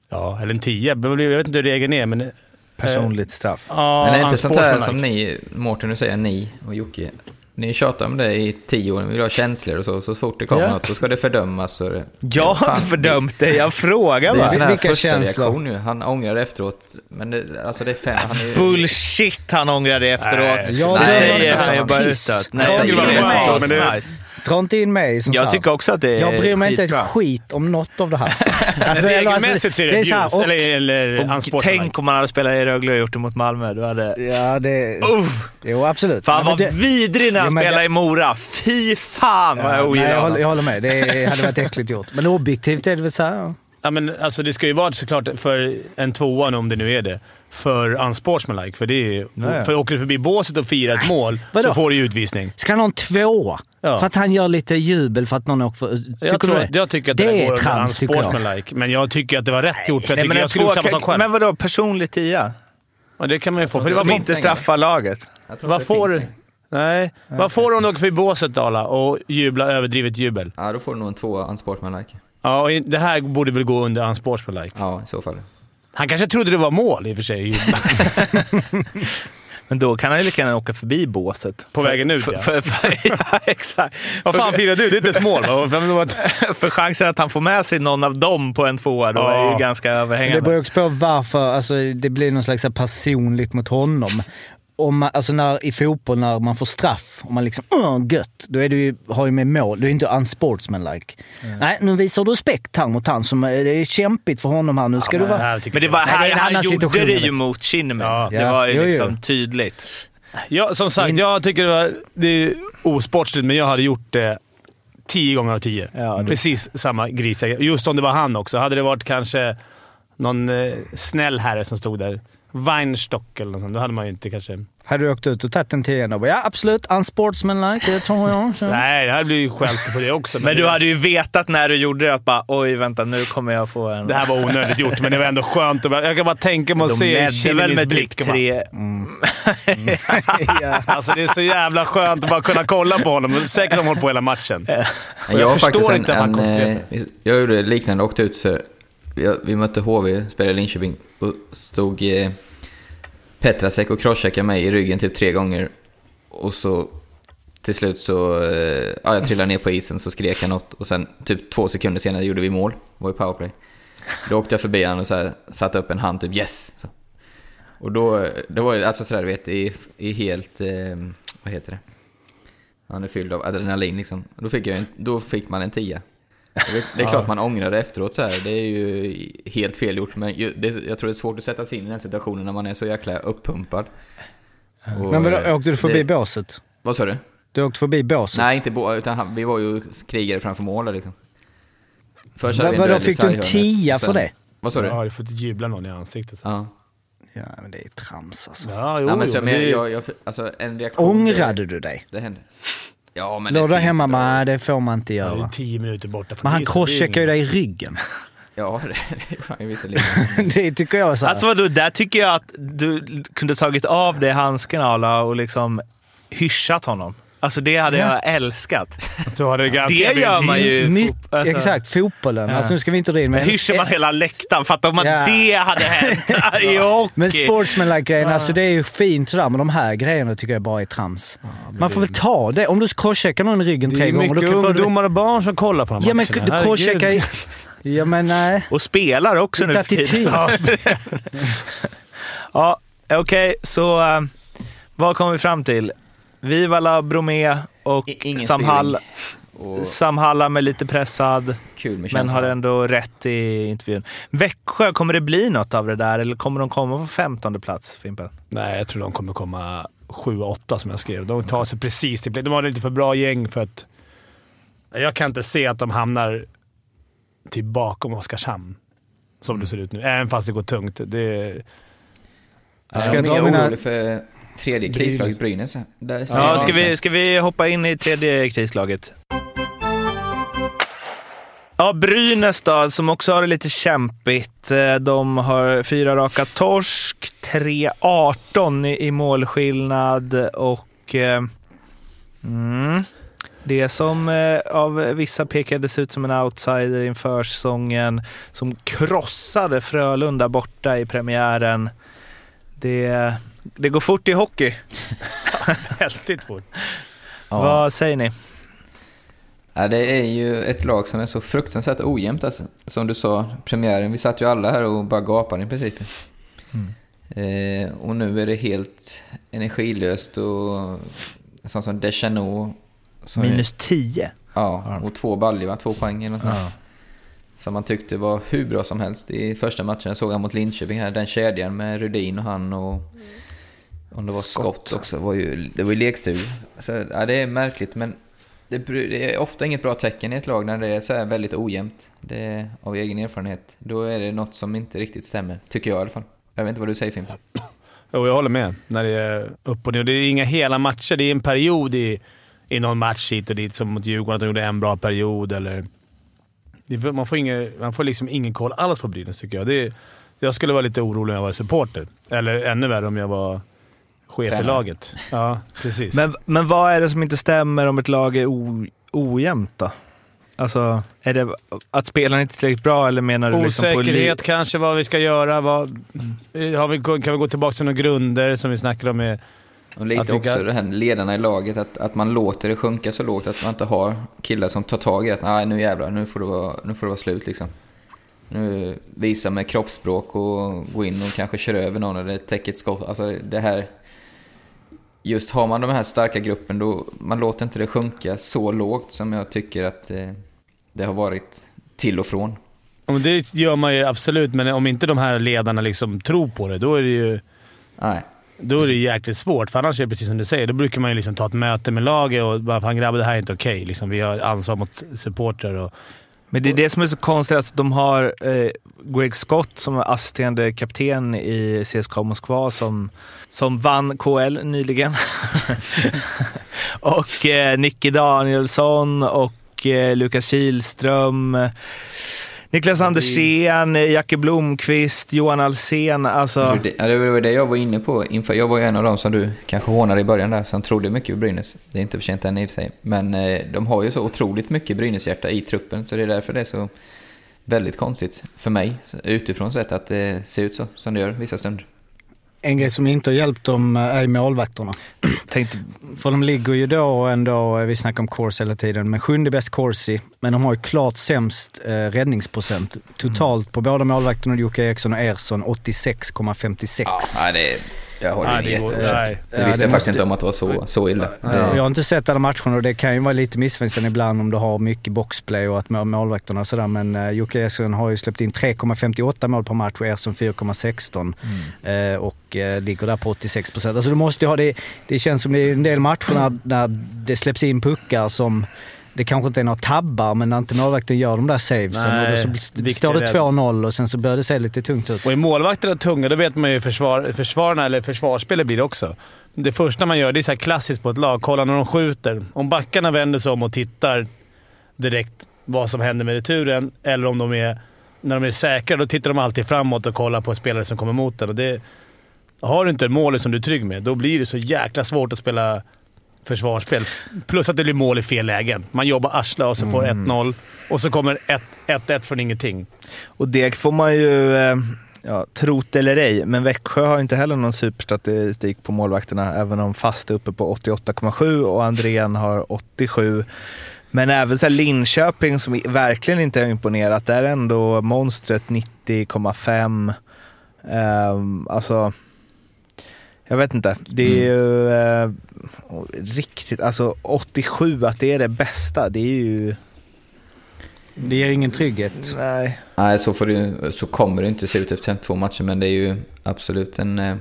Ja, eller en tia. Jag vet inte hur regeln är, men... Personligt straff. Ja, Men det är inte sånt här som ni, Mårten, nu säger ni och Jocke. Ni tjatar om det i tio år, ni vill ha känslor och så. Så fort det kommer Ja. något, då ska det fördömas. Och det, Jag har Fan, inte fördömt det, jag frågar Det är en bara. Vilka känslor? reaktion nu. Han ångrar efteråt. Men det, alltså det är fem. Han är. Bullshit han ångrar det efteråt. Nej, jag det drar säger han ju fram bara utåt. Nej, Nej, jag är det men det- nice. Dra inte in mig i sånt Jag här. tycker också att det är Jag bryr mig inte skitbra. ett skit om något av det här. Alltså, eller alltså, Regelmässigt så är det, är så här, och- eller, eller Och unsportsmanlike. tänk om man hade spelat i Rögle och gjort det mot Malmö. Då hade... Ja, det... Uff, Jo, absolut. fan men vad det- vidrig när han men spelade det- i Mora. Fy fan vad jag Ja, nej, ogillar jag, håller, jag håller med. Det hade varit äckligt gjort. Men objektivt är det väl så här. ja. Ja, men alltså det ska ju vara såklart för en tvåa, om det nu är det, för unsportsmanlike. För, det är, för åker du förbi båset och firar ett mål Vadå? så får du ju utvisning. Ska han ha en tvåa? Ja. För att han gör lite jubel för att någon åker för... Tycker Jag, du tror, det? jag tycker att det det, går under trams, tycker jag. unsportsmanlike, men jag tycker att det var rätt gjort. För jag, Nej, tycker, en jag skulle gjort samma sak själv. men vadå, personlig tia? Ja, det kan man ju få. För det var inte straffar laget. Jag Vad får du? Nej. Vad får du om du åker förbi båset, Dala, och jublar överdrivet jubel? Ja, då får du nog en tvåa unsportsmanlike. Ja, och det här borde väl gå under unsportsmanlike. Ja, i så fall. Han kanske trodde det var mål i och för sig. Men då kan han ju lika gärna åka förbi båset. På vägen ut, för, ja. för, för, ja. exakt. Vad fan firar du? Det är inte ens mål va? Vem vill vara ett- För chansen att han får med sig någon av dem på en tvåa då är ju Ja. ganska Men överhängande. det beror också på varför alltså, det blir någon slags personligt mot honom. Om man, alltså när, I fotboll när man får straff och man liksom Åh, gött, då är du ju, har ju med mål. Du är inte unsportsmanlike. Nej, nu visar du respekt här mot han som, eh, det är kämpigt för honom här. Nu ska du men det vara... här Men det var Nej, det här, han gjorde det ju mot Kinnaman. Ja. det Ja, var ju jo, jo. liksom tydligt. Ja, som sagt, jag tycker det, var, det är osportsligt, men jag hade gjort det tio gånger av tio. Ja, det- Precis samma grisiga Just om det var han också. Hade det varit kanske någon eh, snäll herre som stod där, Weinstock eller något sånt, då hade man ju inte kanske... Hade du åkt ut och tagit en tian och bara ja absolut, unsportsmanlike, det tror jag. Så. Nej, det hade blivit skällt på det också. Men du det, hade ju vetat när du gjorde det att bara oj, vänta nu kommer jag få en... det här var onödigt gjort, men det var ändå skönt. Att, bara- jag kan bara tänka mig att De se ledde väl Chilemis med blick. typ och bara- tre... Alltså det är så jävla skönt att bara kunna kolla på honom. Säkert har de hållit på hela matchen. Men jag jag, förstår inte att han en, koncentrerar eh, Jag gjorde liknande, åkte ut för... Vi, vi mötte HV, spelade i Linköping och stod eh, Petrasek och crosscheckade mig i ryggen typ tre gånger. Och så till slut så... Eh, ja, jag trillade ner på isen så skrek jag något och sen typ två sekunder senare gjorde vi mål. Det var i powerplay. Då åkte jag förbi honom och så här, satte upp en hand, typ yes. Så. Och då, då var det alltså sådär, du vet, i, i helt... Eh, vad heter det? Han är fylld av adrenalin liksom. Då fick, jag en, då fick man en tia. Det, det är klart man ångrar det efteråt så här. Det är ju helt fel gjort. Men ju, det, jag tror det är svårt att sätta sig in i den situationen när man är så jäkla uppumpad. Och, Men vadå, åkte du förbi det, båset? Vad sa du? Du åkte förbi båset? Nej, inte bo, utan han, vi var ju krigare framför mål liksom. Först hade vi en vadå, fick du en tia för det? Vad sa du? Jag har ju fått jubla någon i ansiktet. Ja. Ja, men det är trams alltså. Ja, jo, ja, men så, men men det är- jag, jag, alltså en reaktion... Ångrade du dig? Det, det hände. Ja, men Låg ser hemma? Nej, det får man inte Ja, det göra. är tio minuter borta från Men han crosscheckar ju dig i ryggen. Ja, det, gjorde han ju visserligen. det tycker jag så här. Alltså vadå, där tycker jag att du kunde tagit av dig handsken Arla och liksom hyschat honom. Alltså det hade jag älskat. Så har det Det gör man ju. Fot- alltså- Exakt, fotbollen. Alltså nu ska vi inte dra in Men men, hyschar man hela läktaren. Fatta om man Ja. det hade hänt i hockey. men sportsmanlike-grejen, alltså det är ju fint sådär, men de här grejerna tycker jag bara är trams. Man får väl ta det. Om du crosscheckar någon i ryggen Det tre är gånger, då mycket kan du... ungdomar och barn som kollar på de Ja men matcherna. du crosscheckar i... Ja men nej. Och spelar också Lite nu för tiden. Ja, ja okej, så äh, vad kom vi fram till? Vivala, Bromé och I- Samhall. Och Samhalla med lite pressad, kul med men känslan. har ändå rätt i intervjun. Växjö, kommer det bli något av det där eller kommer de komma på 15 plats, Fimpen? Nej, jag tror de kommer komma 7-8 som jag skrev. De tar sig precis till. De har lite för bra gäng för att... Jag kan inte se att de hamnar typ bakom Oskarshamn. Som det ser ut nu. Även fast det går tungt. Det, Jag Ska är jag mina- orolig för tredje krislaget Brynäs. Där Ja, ska, vi, ska vi hoppa in i tredje krislaget? Ja, Brynäs då, som också har det lite kämpigt. Eh, De har fyra raka torsk, 3-18 i, i målskillnad och... Eh, mm, det som eh, av vissa pekades ut som en outsider inför säsongen, som krossade Frölunda borta i premiären. Det, det går fort i hockey. väldigt fort. Ja. Vad säger ni? Ja, det är ju ett lag som är så fruktansvärt ojämnt alltså. Som du sa, premiären, vi satt ju alla här och bara gapade i princip. Eh, och nu är det helt energilöst och sånt som Deschanot. som Minus 10. Ja, och två baljor? Två poäng eller något sånt. Som man tyckte var hur bra som helst i första matchen. Jag såg han mot Linköping här, den kedjan med Rudin och han och... Om det var skott, också, var ju, det var ju lekstuga. Så, ja, det är märkligt men Det, det är ofta inget bra tecken i ett lag när det är så här väldigt ojämnt. Det är av egen erfarenhet. Då är det något som inte riktigt stämmer, tycker jag i alla fall. Jag vet inte vad du säger Fimpen? Jo, jag håller med. När det är upp och ner. Det är inga hela matcher. Det är en period i, i någon match hit och dit, som mot Djurgården, att de gjorde en bra period. Eller... Det, man, får ingen, man får liksom ingen koll alls på Brynäs, tycker jag. Det, jag skulle vara lite orolig om jag var supporter. Eller ännu värre om jag var chef i laget. Ja, precis. Men, men vad är det som inte stämmer om ett lag är o, ojämnt då? Alltså, är det att spelarna inte är tillräckligt bra eller menar du liksom på Osäkerhet kanske, vad vi ska göra. Vad, har vi, kan vi gå tillbaka till några grunder som vi snackade om? Med, Och lite också kan- det här ledarna i laget, att, att man låter det sjunka så lågt att man inte har killar som tar tag i att nej nu jävlar, nu får det vara, nu får det vara slut liksom. Nu visa med kroppsspråk och gå in och kanske köra över någon eller täcka ett skott. Alltså det här... Just har man de här starka gruppen då, man låter inte det sjunka så lågt som jag tycker att eh, det har varit till och från. Det gör man ju absolut, men om inte de här ledarna liksom tror på det, då är det ju Nej. då är det jäkligt svårt. För annars är det precis som du säger, då brukar man ju liksom ta ett möte med laget och bara “Fan grabbar, det här är inte okej”. Liksom, vi har ansvar mot supportrar och... Men det är det som är så konstigt, att de har eh, Greg Scott som är assisterande kapten i CSKA Moskva som, som vann KL nyligen. och eh, Nicky Danielsson och eh, Lukas Kihlström. Eh, Niklas Andersén, eh, Jacke Blomqvist, Johan Alsen. Alltså, Det, var det jag var inne på inför. Jag var ju en av dem som du kanske hånade i början där, som trodde mycket på Brynäs. Det är inte för sent än i och för sig. Men eh, de har ju så otroligt mycket Brynäs-hjärta i truppen, så det är därför det är så väldigt konstigt för mig utifrån sett att det ser ut så som det gör vissa stunder. En grej som inte har hjälpt dem eh, är målvakterna. tänkte, För de ligger ju då ändå, eh, vi snackar om Corsi hela tiden, men sjunde bäst Corsi. Men de har ju klart sämst eh, räddningsprocent. Totalt på båda målvakterna, Jocke Eriksson och Ersson, 86,56. Ja, det, jag håller Nej, det går- nej. Det Ja, visste det jag faktiskt inte om att det var så, så illa. Ja, Det, Jag har inte sett alla matcherna och det kan ju vara lite missvisande ibland om du har mycket boxplay och att må- målvakterna och sådär. Men uh, Jocke Eriksson har ju släppt in 3,58 mål per match och Ersson 4,16. Eh, och eh, ligger där på 86 procent. Alltså du måste ju ha det, det känns som det är en del matcher när, när det släpps in puckar som det kanske inte är några tabbar, men när inte målvakten gör de där savesen. Nej, och då så står det rädd. 2-0 och sen så börjar det se lite tungt ut. Och är målvakterna tunga, då vet man ju försvar, försvararna, eller försvarsspelet blir det också. Det första man gör, det är så här klassiskt på ett lag. Kolla när de skjuter. Om backarna vänder sig om och tittar direkt vad som händer med returen, eller om de är, när de är säkra, då tittar de alltid framåt och kollar på spelare som kommer mot den. Och det, har du inte målet som du är trygg med, då blir det så jäkla svårt att spela försvarsspel. Plus att det blir mål i fel lägen. Man jobbar arsla och så får 1-0 och så kommer 1-1 från ingenting. Och det får man ju, eh, ja, trot eller ej, men Växjö har inte heller någon superstatistik på målvakterna, även om Fast är uppe på 88,7 och Andrén har 87. Men även så Linköping som verkligen inte har imponerat, där är ändå monstret 90,5. Ehm, alltså, jag vet inte. Det är ju eh, riktigt, alltså 87, att det är det bästa, det är ju... Det ger ingen trygghet. Nej. Nej, så, får det, så kommer det inte se ut efter två matcher, men det är ju absolut en... eh,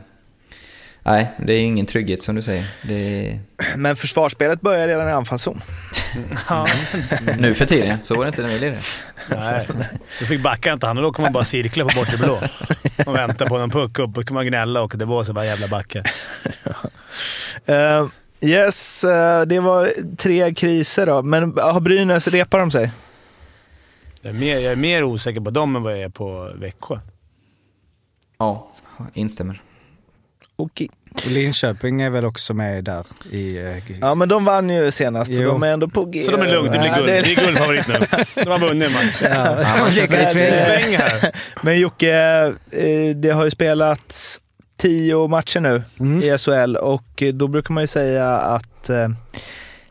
Nej, det är ingen trygghet som du säger. Det är, Men försvarsspelet börjar redan i anfallszon. nu för tiden, så var det inte när vi lirade. Nej, du fick backa inte han och då kommer man bara cirkla på bortre blå. Och vänta på någon puck upp och kan man gnälla och det var så bara jävla backe. Eh, yes, eh, det var tre kriser då. Men har Brynäs, repar de sig? Jag är, mer, jag är mer osäker på dem än vad jag är på Växjö. Ja, instämmer. Okej. Och Linköping är väl också med där i... eh, Ja, men de vann ju senast, så Jo. de är ändå på G. Så de är lugnt, det blir Ja, guld. Det är guldfavorit nu. De har vunnit en match. Ja, det är sväng. här. Men Jocke, eh, det har ju spelats tio matcher nu Mm. i SHL och då brukar man ju säga att eh,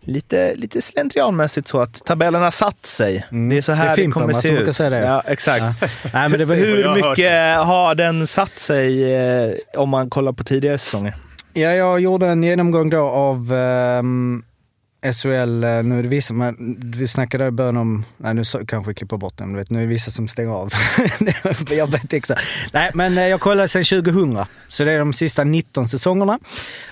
lite, lite slentrianmässigt så att tabellen har satt sig. Mm. Det är så Det är här det, kommer se ut. säga det. Ja, exakt. Ja. Nej, men det var, Hur mycket har den satt sig eh, om man kollar på tidigare säsonger? Ja, jag gjorde en genomgång då av ehm, SHL. eh, Nu är det vissa, men vi snackade i början om, nej nu så- kanske vi klipper bort den, vet, nu är det vissa som stänger av. jag vet inte. Nej, men eh, jag kollade sedan 2000, så det är de sista 19 säsongerna.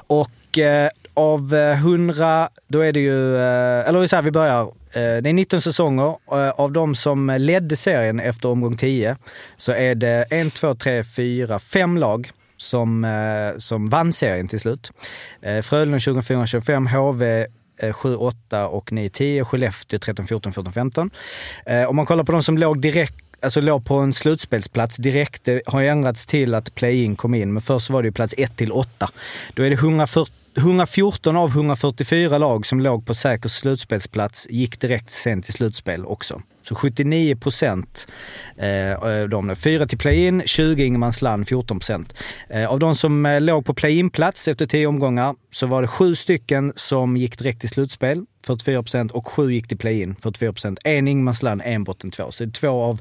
Och eh, av eh, 100, då är det ju, eh, eller så här, vi börjar. Eh, det är 19 säsonger. Av de som ledde serien efter omgång 10 så är det 1, 2, 3, 4, 5 lag som, som vann serien till slut. Frölunda 24-25, HV7-8 och 9-10, Skellefteå 13-14, 14-15. Om man kollar på de som låg direkt Alltså låg på en slutspelsplats direkt. Det har ju ändrats till att play-in kom in, men först var det ju plats 1 till 8. Då är det 140 114 av 144 lag som låg på säker slutspelsplats gick direkt sen till slutspel också. Så 79 procent eh, de 4 till play-in, 20 ingenmansland, 14 procent. Eh, av de som eh, låg på play-in-plats efter 10 omgångar så var det sju stycken som gick direkt till slutspel, 44 procent, och sju gick till play-in, 44 procent. En ingenmansland, en botten två. Så det är två av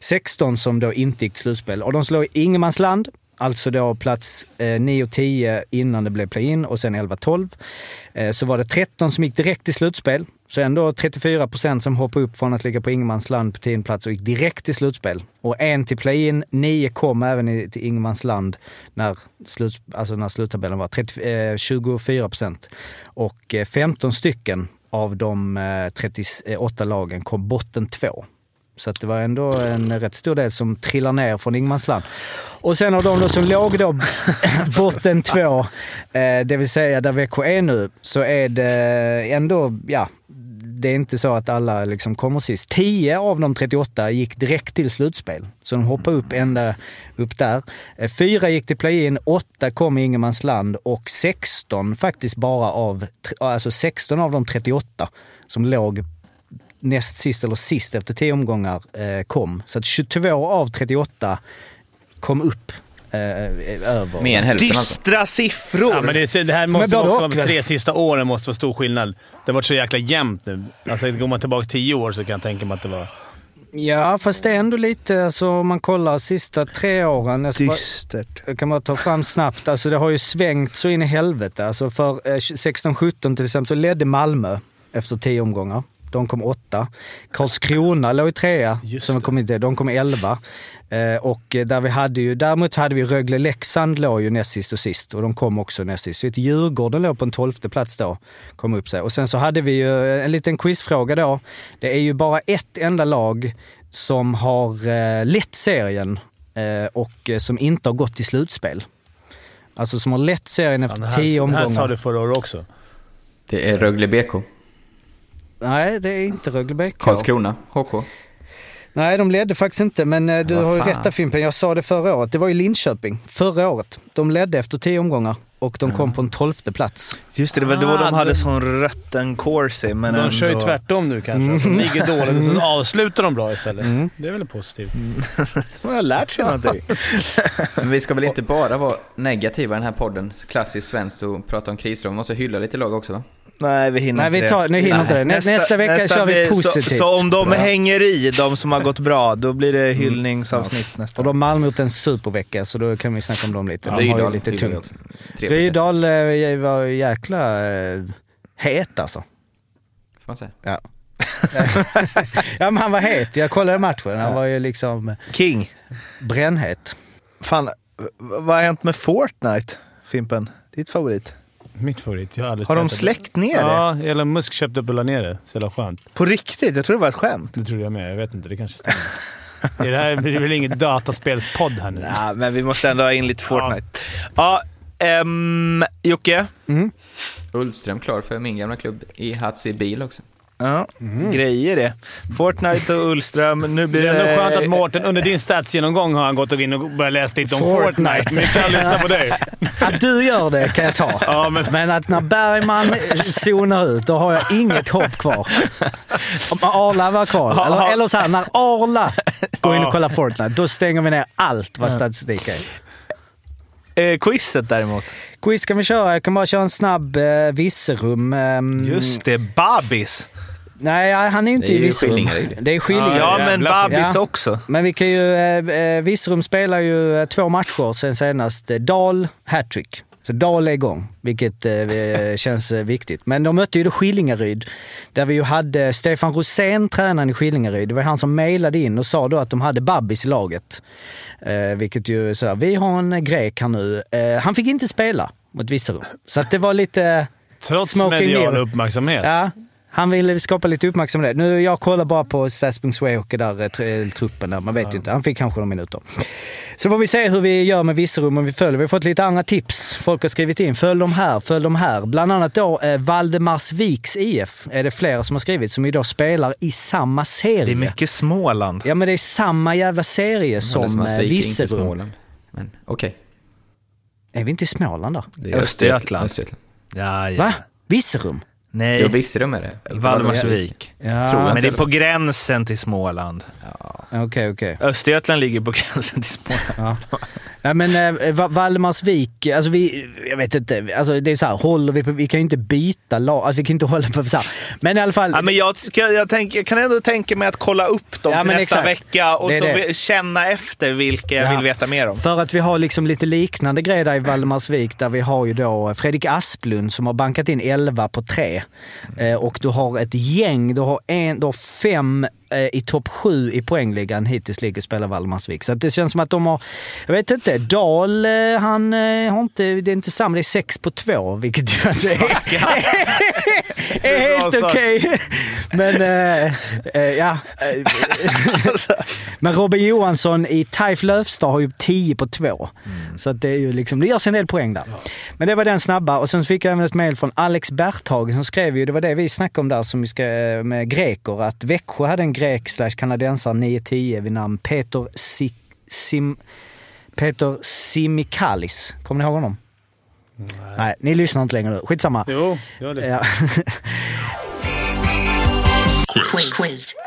16 som då inte gick till slutspel. Och de som låg i ingenmansland, Alltså då plats eh, 9 och 10 innan det blev play-in och sen 11-12. Eh, så var det 13 som gick direkt till slutspel. Så ändå 34 procent som hoppade upp från att ligga på ingenmansland på 10 plats och gick direkt till slutspel. Och en till play-in, nio kom även till ingenmansland när, slut, alltså när sluttabellen var 30, eh, 24 procent. Och eh, 15 stycken av de 38 lagen kom botten två. Så att det var ändå en rätt stor del som trillar ner från ingenmansland. Och sen av de då som låg då botten två, eh, det vill säga där Växjö är nu, så är det ändå, ja, det är inte så att alla liksom kommer sist. 10 av de 38 gick direkt till slutspel, så de hoppade upp ända upp där. Eh, fyra gick till play-in, åtta kom i ingenmansland och 16 faktiskt bara av, alltså 16 av de 38 som låg näst sist eller sist efter 10 omgångar eh, kom. Så att 22 av 38 kom upp eh, över. Mer än hälften alltså. Dystra siffror! Ja, men det, det här måste både också vara tre sista åren måste vara stor skillnad. Det har varit så jäkla jämnt nu. Alltså, går man tillbaka tio år så kan jag tänka mig att det var... Ja, fast det är ändå lite, alltså om man kollar sista tre åren. Bara, Dystert. jag kan bara ta fram snabbt, alltså det har ju svängt så in i helvete. Alltså för eh, 16-17 till exempel så ledde Malmö efter 10 omgångar. De kom åtta. Karlskrona låg i trea, Just som vi kom inte, de kom elva. Eh, och eh, där vi hade ju, däremot hade vi Rögle-Leksand låg ju näst sist och sist och de kom också näst sist. Så ett Djurgården låg på en tolfte plats då, kom upp sig. Och sen så hade vi ju en liten quizfråga då. Det är ju bara ett enda lag som har eh, lett serien eh, och eh, som inte har gått till slutspel. Alltså som har lett serien Fan, efter det tio här, det här omgångar. sa du förra året också. Det är Rögle BK. Nej, det är inte Rögle BK. Karlskrona, HK. Nej, de ledde faktiskt inte, men eh, du Vad har ju fan. rätt där Fimpen. Jag sa det förra året. Det var ju Linköping förra året. De ledde efter tio omgångar och de kom på en tolfte plats. Just det, det var då Ah, de hade det- sån rötten corsi. Men De ändå... kör ju tvärtom nu kanske. De ligger dåligt och så avslutar de bra istället. Mm. Det är väl positivt. De har lärt sig någonting. Men vi ska väl inte bara vara negativa i den här podden, klassiskt svenskt, och prata om kriser. Vi måste hylla lite lag också va? Nej, vi hinner Nej, inte vi tar, nu hinner inte det. Nästa, nästa vecka kör vi positivt. Så, så om de hänger i, de som har gått bra, då blir det hyllningsavsnitt nästa. Och har Malmö gjort en supervecka, så då kan vi snacka om dem lite. De har ju Rydal lite tungt. också. 3%, Rydal eh, var jäkla eh, het alltså. får man säga. Ja. ja, men han var het. Jag kollade matchen. Han var ju liksom King. brännhet. Fan, vad har hänt med Fortnite, Fimpen? Ditt favorit? Mitt favorit. Jag har, aldrig Har de släckt ner det? Ja, Elon Musk köpte upp och la ner det. Så jävla skönt. På riktigt? Jag tror det var ett skämt. Det trodde jag med. Jag vet inte. Det kanske stämmer. det här blir väl ingen dataspelspodd här nu? Ja, men vi måste ändå ha in lite Fortnite. Ja, ehm, Jocke. Ullström klar för min gamla klubb i Hatsi Bil också. Ja, grejer det. Fortnite och Ullström. Nu blir Det är ändå skönt att Mårten under din statsgenomgång har han gått och in och börjat läsa lite om Fortnite. Fortnite. Men inte han lyssnar på dig. Att du gör det kan jag ta. Ja, men- Men att när Bergman zonar ut, då har jag inget hopp kvar. Om Arla var kvar. Eller, eller så här, när Arla går in och kollar Fortnite, då stänger vi ner allt vad statistik är. Eh, quizet däremot. Quiz kan vi köra. Jag kan bara köra en snabb eh, Visserum. ehm, Just det, Babis. Nej, han är ju inte Det är i Virserum. Det är Skillingaryd. Ja, men Babis Ja. också. Men vi kan ju... Eh, eh, Virserum spelar ju eh, två matcher sen senast. Eh, Dal, hattrick. Så Dal är igång, vilket eh, känns viktigt. Men de mötte ju då Skillingaryd, där vi ju hade Stefan Rosén, tränaren i Skillingaryd. Det var han som mejlade in och sa då att de hade Babis i laget. Eh, vilket ju sådär, vi har en grek här nu. Eh, han fick inte spela mot Virserum. Så att det var lite... Trots medial uppmärksamhet. Ja, han ville skapa lite uppmärksamhet. Nu, jag kollar bara på Stats.Swayhockey där, eh, eh, truppen där. Man vet ju inte. Han fick kanske några minuter. Så får vi se hur vi gör med Virserum om vi följer. Vi har fått lite andra tips. Folk har skrivit in. Följ dem här, följ dem här. Bland annat då eh, Valdemarsviks IF är det flera som har skrivit, som idag spelar i samma serie. Det är mycket Småland. Ja, men det är samma jävla serie som Som eh, inte Virserum. Småland. Men okej. Är vi inte i Småland är Östergötland. Östergötland. Ja, ja. Va? Virserum? Nej, Jo, Virserum är det. Valdemarsvik. Ja, Tror jag. Men det är på gränsen till Småland. Okej, okej. Östergötland ligger på gränsen till Småland. Nej men eh, Va- Valdemarsvik, alltså vi, jag vet inte, alltså det är så här, håller vi på, vi kan ju inte byta lag, alltså vi kan inte hålla på så här. Men i alla fall. Ja, men jag, ska, jag, tänk, jag kan ändå tänka mig att kolla upp dem Ja, till nästa exakt. vecka och så det. känna efter vilka jag Ja. vill veta mer om. För att vi har liksom lite liknande grejer där i Valdemarsvik där vi har ju då Fredrik Asplund som har bankat in 11 på 3. Eh, och du har ett gäng, du har, en, du har fem i topp 7 i poängligan hittills ligger spelar Valdemarsvik. Så det känns som att de har, jag vet inte, Dahl eh, han eh, har inte, det är inte samma, det är 6 på 2 vilket ju alltså är, är helt okej. Men eh, eh, ja. Eh, Men Robin Johansson i Taif Löfstad har ju 10 på 2. Så att det, är ju liksom, det görs en del poäng där. Men det var den snabba. Och sen fick jag även ett mejl från Alex Berthagen som skrev ju, det var det vi snackade om där som vi ska, med greker, att Växjö hade en grek slash kanadensare 9-10 vid namn Peter Si- Sim... Peter Simikalis. Kommer ni ihåg honom? Nej, ni lyssnar inte längre nu. Skitsamma. Jo, gör det. Ja. Quiz.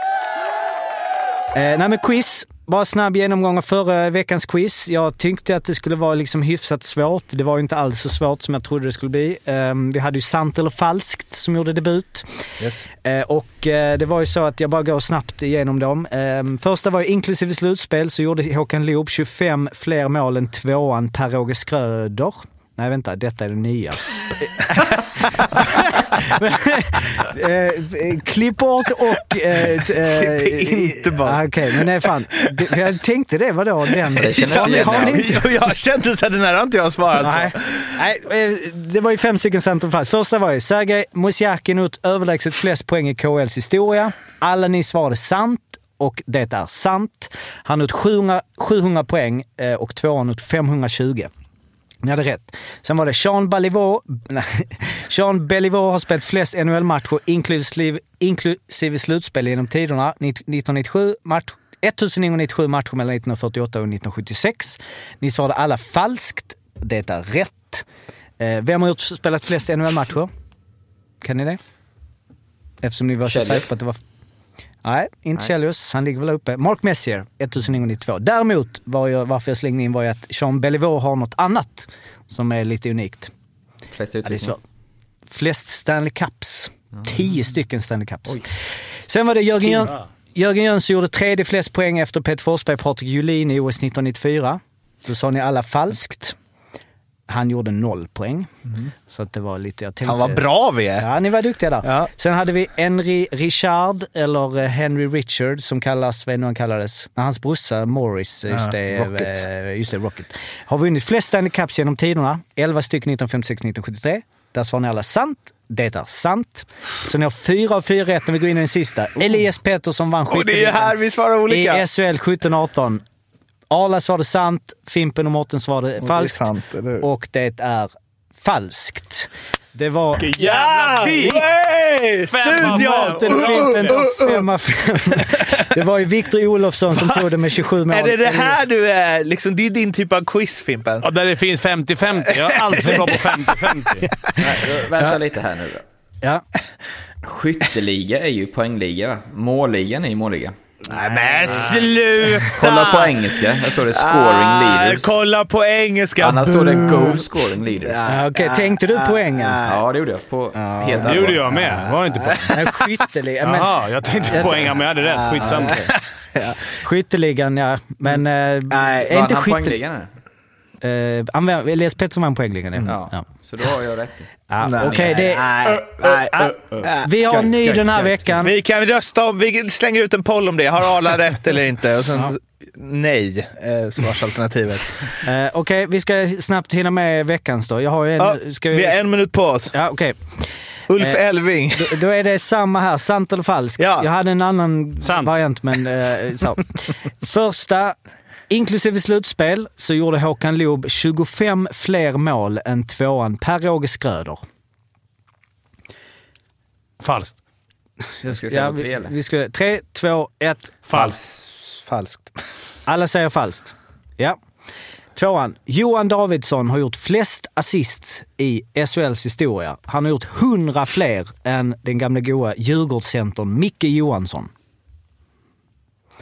Eh, nej men quiz. Bara snabb genomgång av förra veckans quiz. Jag tyckte att det skulle vara liksom hyfsat svårt. Det var inte alls så svårt som jag trodde det skulle bli. Eh, vi hade ju sant eller falskt som gjorde debut. Yes. Eh, och eh, det var ju så att jag bara går snabbt igenom dem. Eh, första var ju inklusive slutspel så gjorde Håkan Loob 25 fler mål än tvåan Per-Åge Skröder. Nej vänta, detta är det nya. eh, klipp bort och... Eh, eh, Klipp inte bort. ah, Okej, men nej fan. Jag tänkte det, vadå? Den, Det har, ni, har ni jag kände så här, den här har inte jag svarat Nej. på. Nej, eh, det var ju fem stycken centerfalls. Första var ju Sergej Mosjakin gjort överlägset flest poäng i KHLs historia. Alla ni svarade sant och det är sant. Han har gjort 700, 700 poäng eh, och tvåan har gjort 520. Ni hade rätt. Sen var det Sean Baliveau. nej, Sean Beliveau har spelat flest NHL-matcher inklusive, inklusive slutspel genom tiderna. 1997 match, 1997 matcher mellan 1948 och 1976. Ni svarade alla falskt. Det är rätt. Eh, Vem har gjort, spelat flest NHL-matcher? Kan ni det? Eftersom ni var så säkra på att det var... Nej, inte Chelios. Han ligger väl uppe. Mark Messier, 1992. Däremot, var jag, varför jag slängde in var ju att Jean Beliveau har något annat som är lite unikt. Är utvisningar. Flest Stanley Cups. Tio stycken Stanley Cups. Sen var det Jörgen, Jön, Jörgen Jönsson gjorde tredje flest poäng efter Peter Forsberg och Patrik Julin i OS 1994. Då sa ni alla falskt. Han gjorde noll poäng. Så att det var lite... Jag tänkte, Fan vad bra vi är. Ja, ni var duktiga där. Ja. Sen hade vi Henry Richard, eller eh, Henry Richard som kallas, vad nu han kallades? När hans brorsa Morris, just, Ja, det, Rocket. eh, just det, Rocket. Har vunnit flest Stanley Cups genom tiderna. 11 stycken 1956-1973. Där svarar ni alla sant. Det är sant. Så ni har fyra av fyra rätt när vi går in i den sista. Elias Pettersson vann Och det är ju skytteligan här vi svarar olika. i SHL 17-18. Arla svarade sant, Fimpen och Mårten svarade falskt. sant, eller hur? Och det är falskt. Det var... Jävla krig! Hey, Femma studion! Och Fimpen tog fem av fem. Det var ju Viktor Olofsson som tog det med 27 mål. Är det det här du är, liksom, det är din typ av quiz Fimpen? Ja, där det finns 50-50. Jag är alltid bra på 50-50. Nej, då- Vänta lite här nu då. Ja. Skytteliga är ju poängliga, va? Målligan är ju målliga. Nej men sluta! Kolla på engelska, där står det scoring Ah, leaders. kolla på engelska. Annars står det goal scoring leaders. Ja, Okej, tänkte du poängen? Ja, det gjorde jag. På helt Det gjorde jag med. Var det inte poäng? Nej, Skytteligan. Men, Jaha, jag tänkte poänga men jag hade rätt. Skitsamma. skytteligan, ja. Men eh, är Vann inte han skytte... poängligan? använd- Elias Pettersson vann poängligan, ja. Ja. ja. Så då har jag rätt. Nej, Okej, det... nej, nej, Ah, nej. Vi har en ny den här veckan. Vi kan rösta om, vi slänger ut en poll om det. Har Arla rätt eller inte? Och sen nej, eh, svarsalternativet. Eh, Okej, vi ska snabbt hinna med veckans då. Jag har en... Ja, ska vi har en minut på oss. Ja, okej. Ulf Eh, Elving. Då, då är det samma här, sant eller falskt. Ja. Jag hade en annan Sant. variant, men eh, så. Första, inklusive slutspel, så gjorde Håkan Loob 25 fler mål än tvåan Per-Åge Skröder. Falskt. Jag Ska vi säga på tre, eller? Vi ska, tre, två, ett. Falskt. Falskt. Alla säger falskt. Ja. Tvåan. Johan Davidsson har gjort flest assists i SHLs historia. Han har gjort 100 fler än den gamla goa Djurgårdscentern Micke Johansson.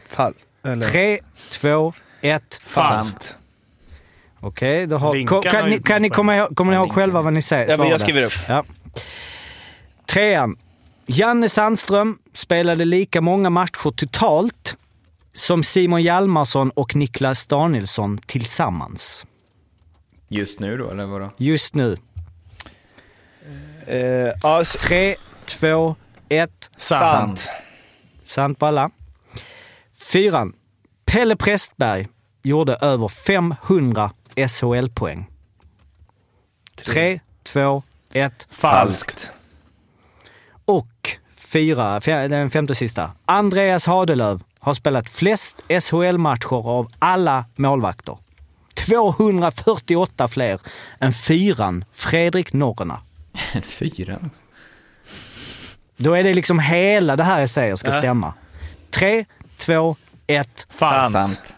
Fall. Eller? Tre, två, ett. Falskt. Okej, då har... Kan, kan, ni, kan ni komma ihåg, kommer ni ihåg själva vad ni säger? Ja, men jag skriver upp. Ja. Trean. Janne Sandström spelade lika många matcher totalt som Simon Hjalmarsson och Niklas Danielsson tillsammans. Just nu då, eller vadå? Just nu. Eh, s- Tre, två, ett. sant. Sant på alla. Fyran. Pelle Prästberg gjorde över 500 SHL-poäng. Tre, två, ett. Falskt. Och fyra, den femte och sista. Andreas Hadelöv har spelat flest SHL-matcher av alla målvakter. 248 fler än fyran Fredrik Norrena. En fyra? Då är det liksom hela det här jag säger ska Ja. stämma. Tre, två, ett. Sant. Sant.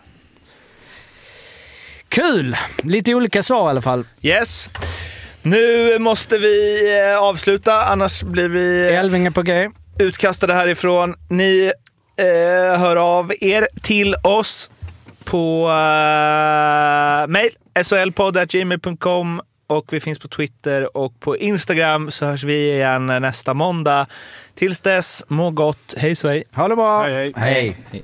Kul! Lite olika svar i alla fall. Yes. Nu måste vi eh, avsluta, annars blir vi är på G. utkastade härifrån. Ni eh, hör av er till oss på eh, mail, solpodd.gmail.com och vi finns på Twitter och på Instagram så hörs vi igen nästa måndag. Tills dess, må gott. Hej svej! Ha det bra! Hej, hej. hej. Hej.